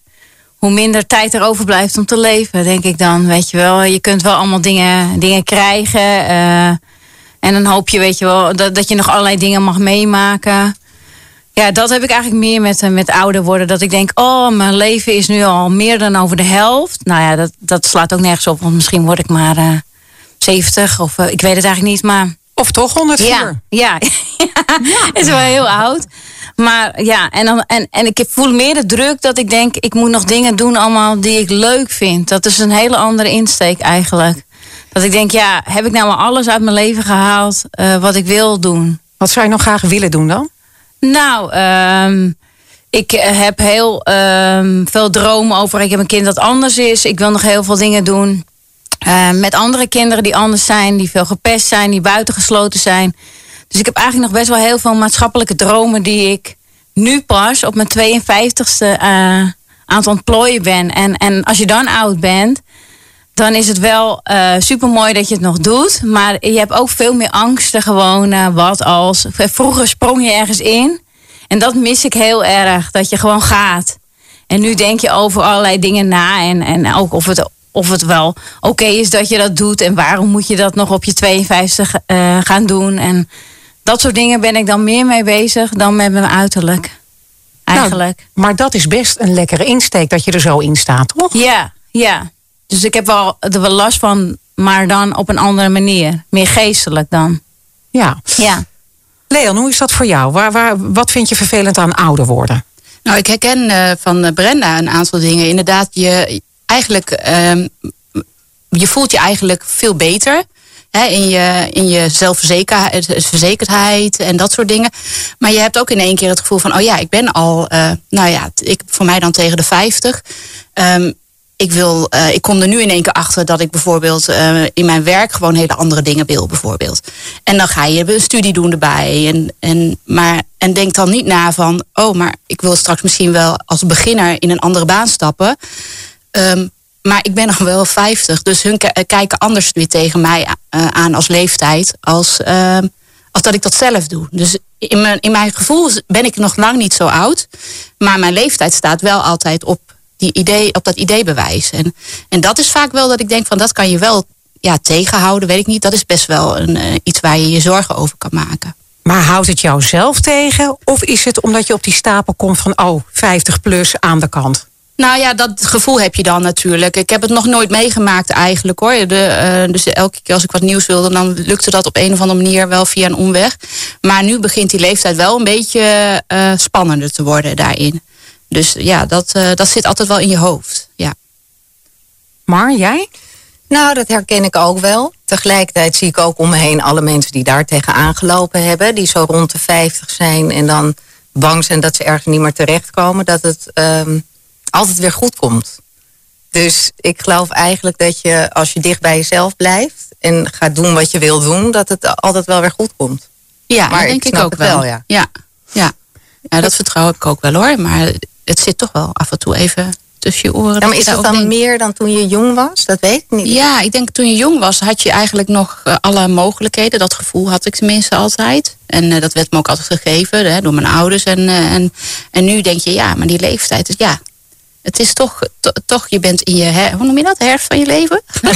Speaker 5: hoe minder tijd er overblijft om te leven, denk ik dan. Weet je wel, je kunt wel allemaal dingen, dingen krijgen. eh, en dan hoop je, weet je wel, dat, dat je nog allerlei dingen mag meemaken. Ja, dat heb ik eigenlijk meer met, eh, met ouder worden. Dat ik denk, oh, mijn leven is nu al meer dan over de helft. Nou ja, dat, dat slaat ook nergens op. Want misschien word ik maar eh 70 of eh, ik weet het eigenlijk niet. Maar
Speaker 2: Of toch 104?
Speaker 5: ja, ja. Het is wel heel oud. Maar ja, en, dan, en, en ik voel meer de druk dat ik denk, ik moet nog dingen doen allemaal die ik leuk vind. Dat is een hele andere insteek eigenlijk. Dat ik denk, ja, heb ik nou maar alles uit mijn leven gehaald eh, wat ik wil doen?
Speaker 2: Wat zou je nog graag willen doen dan?
Speaker 5: Nou, ehm, ik eh, heb heel ehm, veel dromen over. Ik heb een kind dat anders is. Ik wil nog heel veel dingen doen. Eh, met andere kinderen die anders zijn, die veel gepest zijn, die buitengesloten zijn. Dus ik heb eigenlijk nog best wel heel veel maatschappelijke dromen die ik nu pas op mijn 52ste eh, aan het ontplooien ben. En, en als je dan oud bent, dan is het wel super mooi dat je het nog doet. Maar je hebt ook veel meer angsten gewoon. eh, wat als. Vroeger sprong je ergens in. En dat mis ik heel erg. Dat je gewoon gaat. En nu denk je over allerlei dingen na. En, en ook of het, of het wel oké is dat je dat doet. En waarom moet je dat nog op je 52 eh, gaan doen. En dat soort dingen ben ik dan meer mee bezig dan met mijn uiterlijk. Eigenlijk.
Speaker 2: Maar dat is best een lekkere insteek dat je er zo in staat, toch?
Speaker 5: Ja, ja. Dus ik heb wel, er wel last van, maar dan op een andere manier. Meer geestelijk dan.
Speaker 2: Ja.
Speaker 5: Ja.
Speaker 2: Leon, hoe is dat voor jou? Waar, waar, wat vind je vervelend aan ouder worden?
Speaker 3: Nou, ik herken eh, van Brenda een aantal dingen. Inderdaad, je eigenlijk, ehm, je voelt je eigenlijk veel beter. Hè, in je, in je zelfverzekerdheid en dat soort dingen. Maar je hebt ook in één keer het gevoel van, oh ja, ik ben al, eh, nou ja, ik, voor mij dan tegen de 50. Ehm, ik, wil, eh, ik kom er nu in één keer achter dat ik bijvoorbeeld eh, in mijn werk gewoon hele andere dingen wil, bijvoorbeeld. En dan ga je een studie doen erbij. En, en, maar, en denk dan niet na van, oh, maar ik wil straks misschien wel als beginner in een andere baan stappen. Ehm, maar ik ben nog wel 50, dus hun ki- kijken anders weer tegen mij eh, aan als leeftijd, als, ehm, als dat ik dat zelf doe. Dus in mijn, in mijn gevoel ben ik nog lang niet zo oud, maar mijn leeftijd staat wel altijd op, die idee, op dat ideebewijs. En, en dat is vaak wel dat ik denk van dat kan je wel ja, tegenhouden, weet ik niet. Dat is best wel een, eh, iets waar je je zorgen over kan maken.
Speaker 2: Maar houdt het jou zelf tegen? Of is het omdat je op die stapel komt van, oh, 50 plus aan de kant?
Speaker 3: Nou ja, dat gevoel heb je dan natuurlijk. Ik heb het nog nooit meegemaakt eigenlijk hoor. De, eh, dus elke keer als ik wat nieuws wilde, dan lukte dat op een of andere manier wel via een omweg. Maar nu begint die leeftijd wel een beetje eh, spannender te worden daarin. Dus ja, dat, eh, dat zit altijd wel in je hoofd. Ja.
Speaker 2: Maar jij?
Speaker 4: Nou, dat herken ik ook wel. Tegelijkertijd zie ik ook om me heen alle mensen die daar tegen aangelopen hebben. Die zo rond de 50 zijn en dan bang zijn dat ze ergens niet meer terechtkomen. Dat het altijd weer goed komt. Dus ik geloof eigenlijk dat je als je dicht bij jezelf blijft en gaat doen wat je wil doen, dat het altijd wel weer goed komt.
Speaker 3: Ja,
Speaker 4: Maar
Speaker 3: dat denk ik, ook wel.
Speaker 4: wel, ja.
Speaker 3: Ja, ja. ja, dat vertrouw ik ook wel hoor. Maar het zit toch wel af en toe even tussen je oren.
Speaker 4: Ja,
Speaker 3: dat
Speaker 4: maar
Speaker 3: je
Speaker 4: is dat dan meer dan toen je jong was? Dat weet ik niet.
Speaker 3: Ja, ik denk toen je jong was, had je eigenlijk nog eh, alle mogelijkheden. Dat gevoel had ik tenminste altijd. En eh, dat werd me ook altijd gegeven hè, door mijn ouders. En, eh, en, en nu denk je, ja, maar die leeftijd, is- ja. Het is toch, to- toch je bent in je, her- hoe noem je dat, herfst van je leven?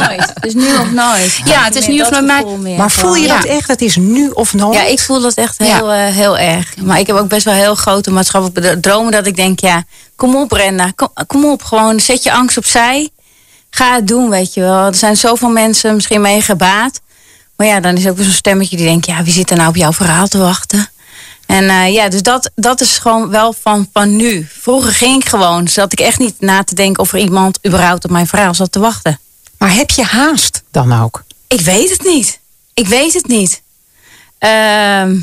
Speaker 5: nooit. Het is nu of nooit.
Speaker 3: Ja, het is nu of nooit,
Speaker 5: meer
Speaker 2: Maar voel je dat echt? Het is nu of nooit?
Speaker 5: Ja, ik voel dat echt
Speaker 3: Ja.
Speaker 5: heel, eh, heel erg. Maar ik heb ook best wel heel grote maatschappelijke dromen dat ik denk, ja, kom op Brenda, kom, kom op, gewoon zet je angst opzij. Ga het doen, weet je wel. Er zijn zoveel mensen misschien mee gebaat. Maar ja, dan is ook weer zo'n stemmetje die denkt, ja, wie zit er nou op jouw verhaal te wachten? En eh, ja, dus dat, dat is gewoon wel van, van nu. Vroeger ging ik gewoon, zat ik echt niet na te denken of er iemand überhaupt op mijn verhaal zat te wachten.
Speaker 2: Maar heb je haast dan ook?
Speaker 5: Ik weet het niet. Ik weet het niet. Ehm,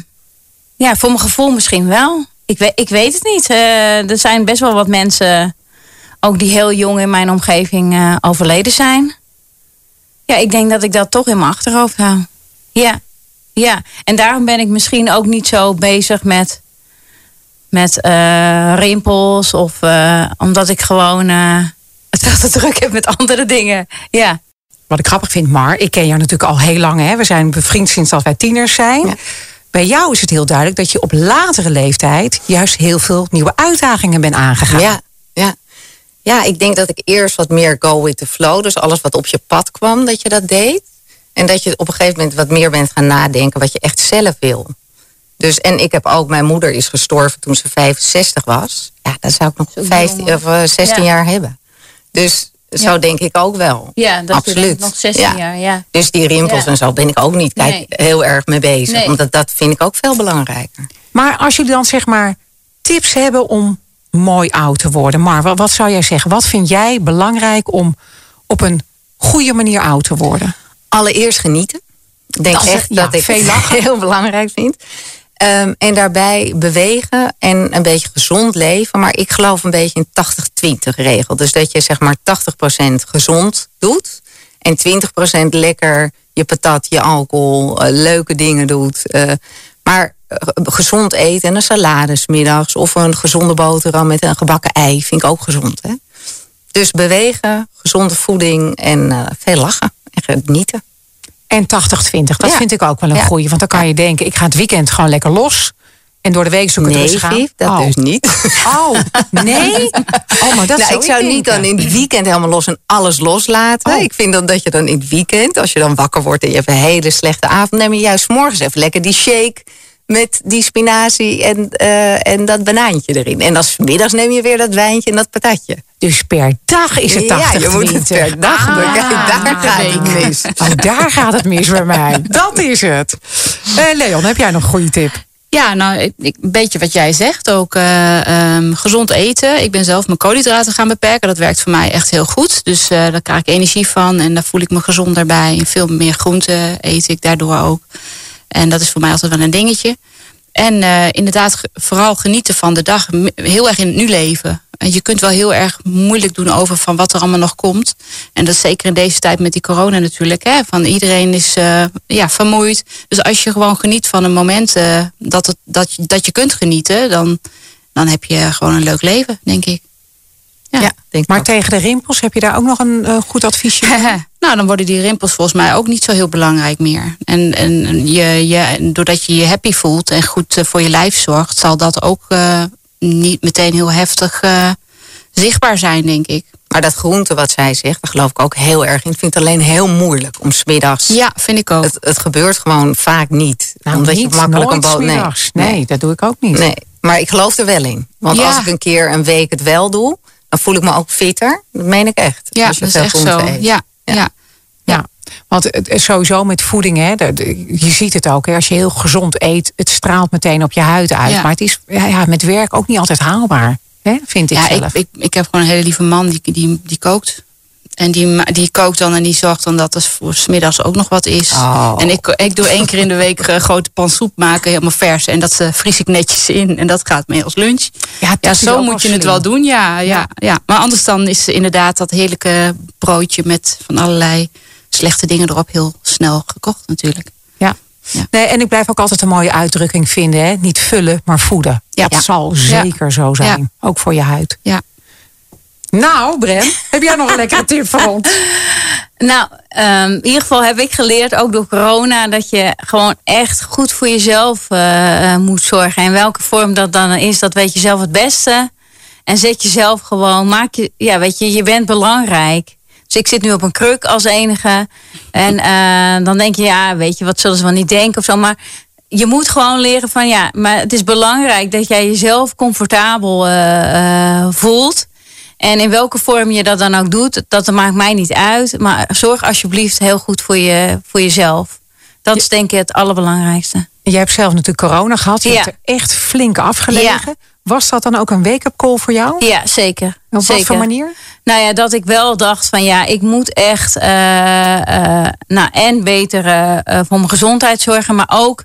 Speaker 5: ja, voor mijn gevoel misschien wel. Ik weet, ik weet het niet. Eh, er zijn best wel wat mensen, ook die heel jong in mijn omgeving eh, overleden zijn. Ja, ik denk dat ik dat toch in mijn achterhoofd hou. Ja, ja. En daarom ben ik misschien ook niet zo bezig met, met eh, rimpels. Of eh, omdat ik gewoon eh, het veel te druk heb met andere dingen. Ja.
Speaker 2: Wat ik grappig vind, Mar, ik ken jou natuurlijk al heel lang. Hè? We zijn bevriend sinds dat wij tieners zijn.
Speaker 4: Ja.
Speaker 2: Bij jou is het heel duidelijk dat je op latere leeftijd juist heel veel nieuwe uitdagingen bent aangegaan.
Speaker 4: Ja, ja. ja, ik denk dat ik eerst wat meer go with the flow. Dus alles wat op je pad kwam, dat je dat deed. En dat je op een gegeven moment wat meer bent gaan nadenken wat je echt zelf wil. Dus, en ik heb ook, mijn moeder is gestorven toen ze 65 was. Ja, dat zou ik nog
Speaker 5: Zo
Speaker 4: 15
Speaker 5: jong,
Speaker 4: of eh, 16
Speaker 5: Ja.
Speaker 4: jaar hebben. Dus zo
Speaker 5: Ja.
Speaker 4: denk ik ook wel.
Speaker 5: Ja, dat
Speaker 4: Absoluut.
Speaker 5: nog 16
Speaker 4: Ja.
Speaker 5: jaar, ja.
Speaker 4: Dus die rimpels
Speaker 5: Ja.
Speaker 4: en zo ben ik ook niet kijk,
Speaker 5: Nee.
Speaker 4: heel erg mee bezig.
Speaker 5: Nee.
Speaker 4: Omdat dat vind ik ook veel belangrijker.
Speaker 2: Maar als jullie dan zeg maar tips hebben om mooi oud te worden. Mar, wat, wat zou jij zeggen? Wat vind jij belangrijk om op een goede manier oud te worden?
Speaker 4: Allereerst genieten. Ik denk
Speaker 2: Dat
Speaker 4: echt
Speaker 2: ja,
Speaker 4: dat ik
Speaker 2: veel lachen.
Speaker 4: heel belangrijk vind. Ehm, en daarbij bewegen en een beetje gezond leven. Maar ik geloof een beetje in 80-20 regel. Dus dat je zeg maar 80% gezond doet. En 20% lekker je patat, je alcohol, eh, leuke dingen doet. Eh, maar eh, gezond eten en een salade middags. Of een gezonde boterham met een gebakken ei. Vind ik ook gezond. Hè? Dus bewegen, gezonde voeding en eh, veel lachen. En genieten.
Speaker 2: En 80-20, dat
Speaker 4: Ja.
Speaker 2: vind ik ook wel een
Speaker 4: Ja.
Speaker 2: goeie. Want dan kan je denken, ik ga het weekend gewoon lekker los. En door de week zoek ik het
Speaker 4: Nee. Vief, dat
Speaker 2: oh.
Speaker 4: dus niet.
Speaker 2: Oh, nee? Oh, maar dat
Speaker 4: nou,
Speaker 2: zou
Speaker 4: ik zou niet dan in het weekend helemaal los en alles loslaten.
Speaker 2: Oh.
Speaker 4: Ik vind dan dat je dan in het weekend, als je dan wakker wordt en je hebt een hele slechte avond, neem je juist morgens even lekker die shake met die spinazie en, eh, en dat banaantje erin. En dan 's middags neem je weer dat wijntje en dat patatje.
Speaker 2: Dus per dag is het 80
Speaker 4: ja, je moet het per dag doen.
Speaker 2: Ah,
Speaker 4: Kijk, daar gaat het mis.
Speaker 2: Oh, daar gaat het mis bij mij. Dat is het. Eh, Leon, heb jij nog een goede tip?
Speaker 3: Ja, nou, een beetje wat jij zegt. Ook eh, ehm, gezond eten. Ik ben zelf mijn koolhydraten gaan beperken. Dat werkt voor mij echt heel goed. Dus eh, daar krijg ik energie van. En daar voel ik me gezonder bij. En veel meer groente eet ik daardoor ook. En dat is voor mij altijd wel een dingetje. En eh, inderdaad, vooral genieten van de dag. Heel erg in het nu leven. En je kunt wel heel erg moeilijk doen over van wat er allemaal nog komt. En dat is zeker in deze tijd met die corona natuurlijk. Hè, van iedereen is eh, ja, vermoeid. Dus als je gewoon geniet van een moment eh, dat, het, dat, je, dat je kunt genieten, dan, dan heb je gewoon een leuk leven, denk ik. Ja.
Speaker 4: Ja, denk ik
Speaker 2: Maar
Speaker 4: ook.
Speaker 2: tegen de rimpels, heb je daar ook nog een goed adviesje?
Speaker 3: nou, dan worden die rimpels volgens mij ook niet zo heel belangrijk meer. En, en je, je, doordat je je happy voelt en goed eh, voor je lijf zorgt, zal dat ook eh, niet meteen heel heftig eh, zichtbaar zijn, denk ik.
Speaker 4: Maar dat groente wat zij zegt, daar geloof ik ook heel erg in. Ik vind het alleen heel moeilijk om smiddags.
Speaker 3: Ja, vind ik ook.
Speaker 4: Het, het gebeurt gewoon vaak niet.
Speaker 2: Nou,
Speaker 4: omdat
Speaker 2: niet,
Speaker 4: je makkelijk
Speaker 2: nooit
Speaker 4: een boot. Nee.
Speaker 2: Nee, dat doe ik ook niet.
Speaker 4: Nee, maar ik geloof er wel in. Want
Speaker 3: Ja.
Speaker 4: als ik een keer een week het wel doe, dan voel ik me ook fitter. Dat meen ik echt.
Speaker 3: ja,
Speaker 4: Als je
Speaker 3: dat is
Speaker 4: veel
Speaker 3: echt
Speaker 4: groente
Speaker 3: zo.
Speaker 4: eet.
Speaker 3: Ja, ja.
Speaker 4: Ja.
Speaker 2: Want het, sowieso met voeding, hè, je ziet het ook. Hè, als je heel gezond eet, het straalt meteen op je huid uit.
Speaker 3: Ja.
Speaker 2: Maar het is ja, ja, met werk ook niet altijd haalbaar. Hè, vind ik
Speaker 3: ja,
Speaker 2: zelf.
Speaker 3: ik, ik, ik heb gewoon een hele lieve man die, die, die kookt. En die, die kookt dan en die zorgt dan dat er voor 's middags ook nog wat is.
Speaker 4: Oh.
Speaker 3: En ik, ik doe één keer in de week een grote pan soep maken, helemaal vers. En dat eh, vries ik netjes in. En dat gaat mee als lunch.
Speaker 2: ja,
Speaker 3: zo moet je het wel doen. Ja, ja, ja. Maar anders dan is inderdaad dat heerlijke broodje met van allerlei slechte dingen erop heel snel gekocht natuurlijk.
Speaker 2: Ja.
Speaker 3: Ja.
Speaker 2: Nee, en ik blijf ook altijd een mooie uitdrukking vinden. Hè? Niet vullen, maar voeden.
Speaker 3: Ja.
Speaker 2: Dat zal zeker zo zijn. Ook voor je huid.
Speaker 3: Ja.
Speaker 2: Nou, Bren, heb jij nog een lekkere tip voor ons?
Speaker 5: Nou, um, in ieder geval heb ik geleerd, ook door corona, dat je gewoon echt goed voor jezelf uh, moet zorgen. En welke vorm dat dan is, dat weet je zelf het beste. En zet jezelf gewoon, maak je, ja, weet je, je bent belangrijk. Dus ik zit nu op een kruk als enige. En uh, dan denk je, ja, weet je, wat zullen ze wel niet denken of zo. Maar je moet gewoon leren van, ja, maar het is belangrijk dat jij jezelf comfortabel voelt. En in welke vorm je dat dan ook doet, dat maakt mij niet uit. Maar zorg alsjeblieft heel goed voor, je, voor jezelf. Dat is denk ik het allerbelangrijkste.
Speaker 2: Jij hebt zelf natuurlijk corona gehad. Je hebt er echt flink afgelegen. Was dat dan ook een wake-up call voor jou?
Speaker 5: Ja, zeker.
Speaker 2: Op
Speaker 5: zeker.
Speaker 2: wat voor manier?
Speaker 5: Nou ja, dat ik wel dacht van ja, ik moet echt uh, uh, nou, en beter uh, voor mijn gezondheid zorgen. Maar ook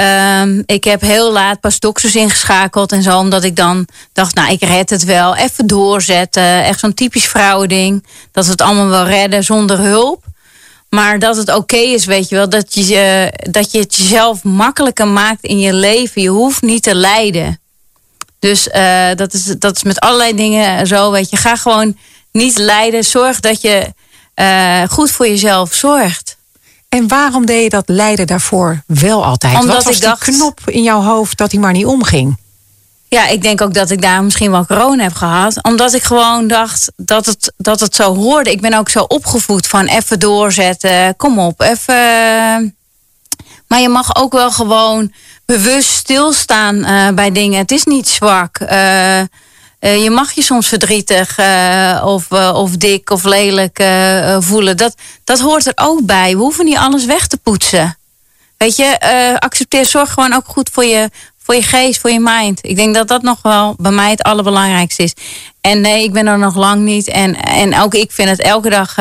Speaker 5: Um, ik heb heel laat pas dokters ingeschakeld en zo. Omdat ik dan dacht, nou, ik red het wel. Even doorzetten. Echt zo'n typisch vrouwending. Dat we het allemaal wel redden zonder hulp. Maar dat het oké is, weet je wel. Dat je, dat je het jezelf makkelijker maakt in je leven. Je hoeft niet te lijden. Dus uh, dat, is, dat is met allerlei dingen zo. Weet je, ga gewoon niet lijden. Zorg dat je uh, goed voor jezelf zorgt.
Speaker 2: En waarom deed je dat lijden daarvoor wel altijd?
Speaker 5: Omdat
Speaker 2: Wat was
Speaker 5: ik dacht,
Speaker 2: die knop in jouw hoofd dat hij maar niet omging?
Speaker 5: Ja, ik denk ook dat ik daar misschien wel corona heb gehad. Omdat ik gewoon dacht dat het, dat het zo hoorde. Ik ben ook zo opgevoed van even doorzetten. Kom op, even. Maar je mag ook wel gewoon bewust stilstaan uh, bij dingen. Het is niet zwak. Uh, uh, je mag je soms verdrietig uh, of, uh, of dik of lelijk voelen. Dat, dat hoort er ook bij. We hoeven niet alles weg te poetsen. Weet je, accepteer, zorg gewoon ook goed voor je, voor je geest, voor je mind. Ik denk dat dat nog wel bij mij het allerbelangrijkste is. En nee, ik ben er nog lang niet. En, en ook ik vind het elke dag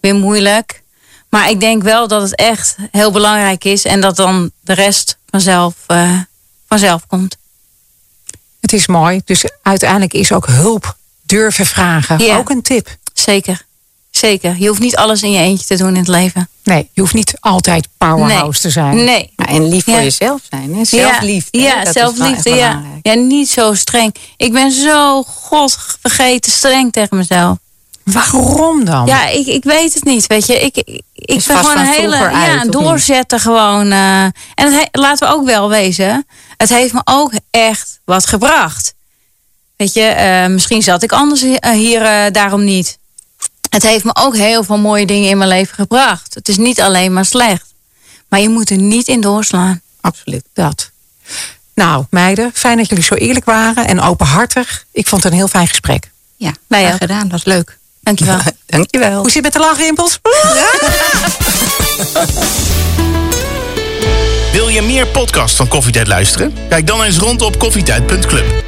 Speaker 5: weer moeilijk. Maar ik denk wel dat het echt heel belangrijk is. En dat dan de rest vanzelf, vanzelf komt.
Speaker 2: Het is mooi. Dus uiteindelijk is ook hulp durven vragen
Speaker 5: ja.
Speaker 2: ook een tip.
Speaker 5: Zeker. Zeker. Je hoeft niet alles in je eentje te doen in het leven.
Speaker 2: Nee, je hoeft niet altijd powerhouse
Speaker 5: nee.
Speaker 2: te zijn.
Speaker 5: Nee.
Speaker 4: Maar en lief voor ja. jezelf zijn. Hè? Zelfliefde.
Speaker 5: Ja, zelfliefde. Ja. ja, niet zo streng. Ik ben zo god vergeten streng tegen mezelf.
Speaker 2: Waarom dan?
Speaker 5: Ja, ik, ik weet het niet. Weet je, ik, ik, ben gewoon een hele ja,
Speaker 4: uit,
Speaker 5: doorzetten gewoon. Uh, en het, laten we ook wel wezen. Het heeft me ook echt wat gebracht. Weet je, uh, misschien zat ik anders hier uh, daarom niet. Het heeft me ook heel veel mooie dingen in mijn leven gebracht. Het is niet alleen maar slecht. Maar je moet er niet in doorslaan.
Speaker 2: Absoluut, dat. Nou, meiden, fijn dat jullie zo eerlijk waren en openhartig. Ik vond het een heel fijn gesprek.
Speaker 3: Ja, wij hebben gedaan. Dat was leuk.
Speaker 5: Dankjewel.
Speaker 4: Dankjewel.
Speaker 2: Hoe zit het met de lachrimpels?
Speaker 1: Ja? Wil je meer podcast van Koffietijd luisteren? Kijk dan eens rond op koffietijd.club.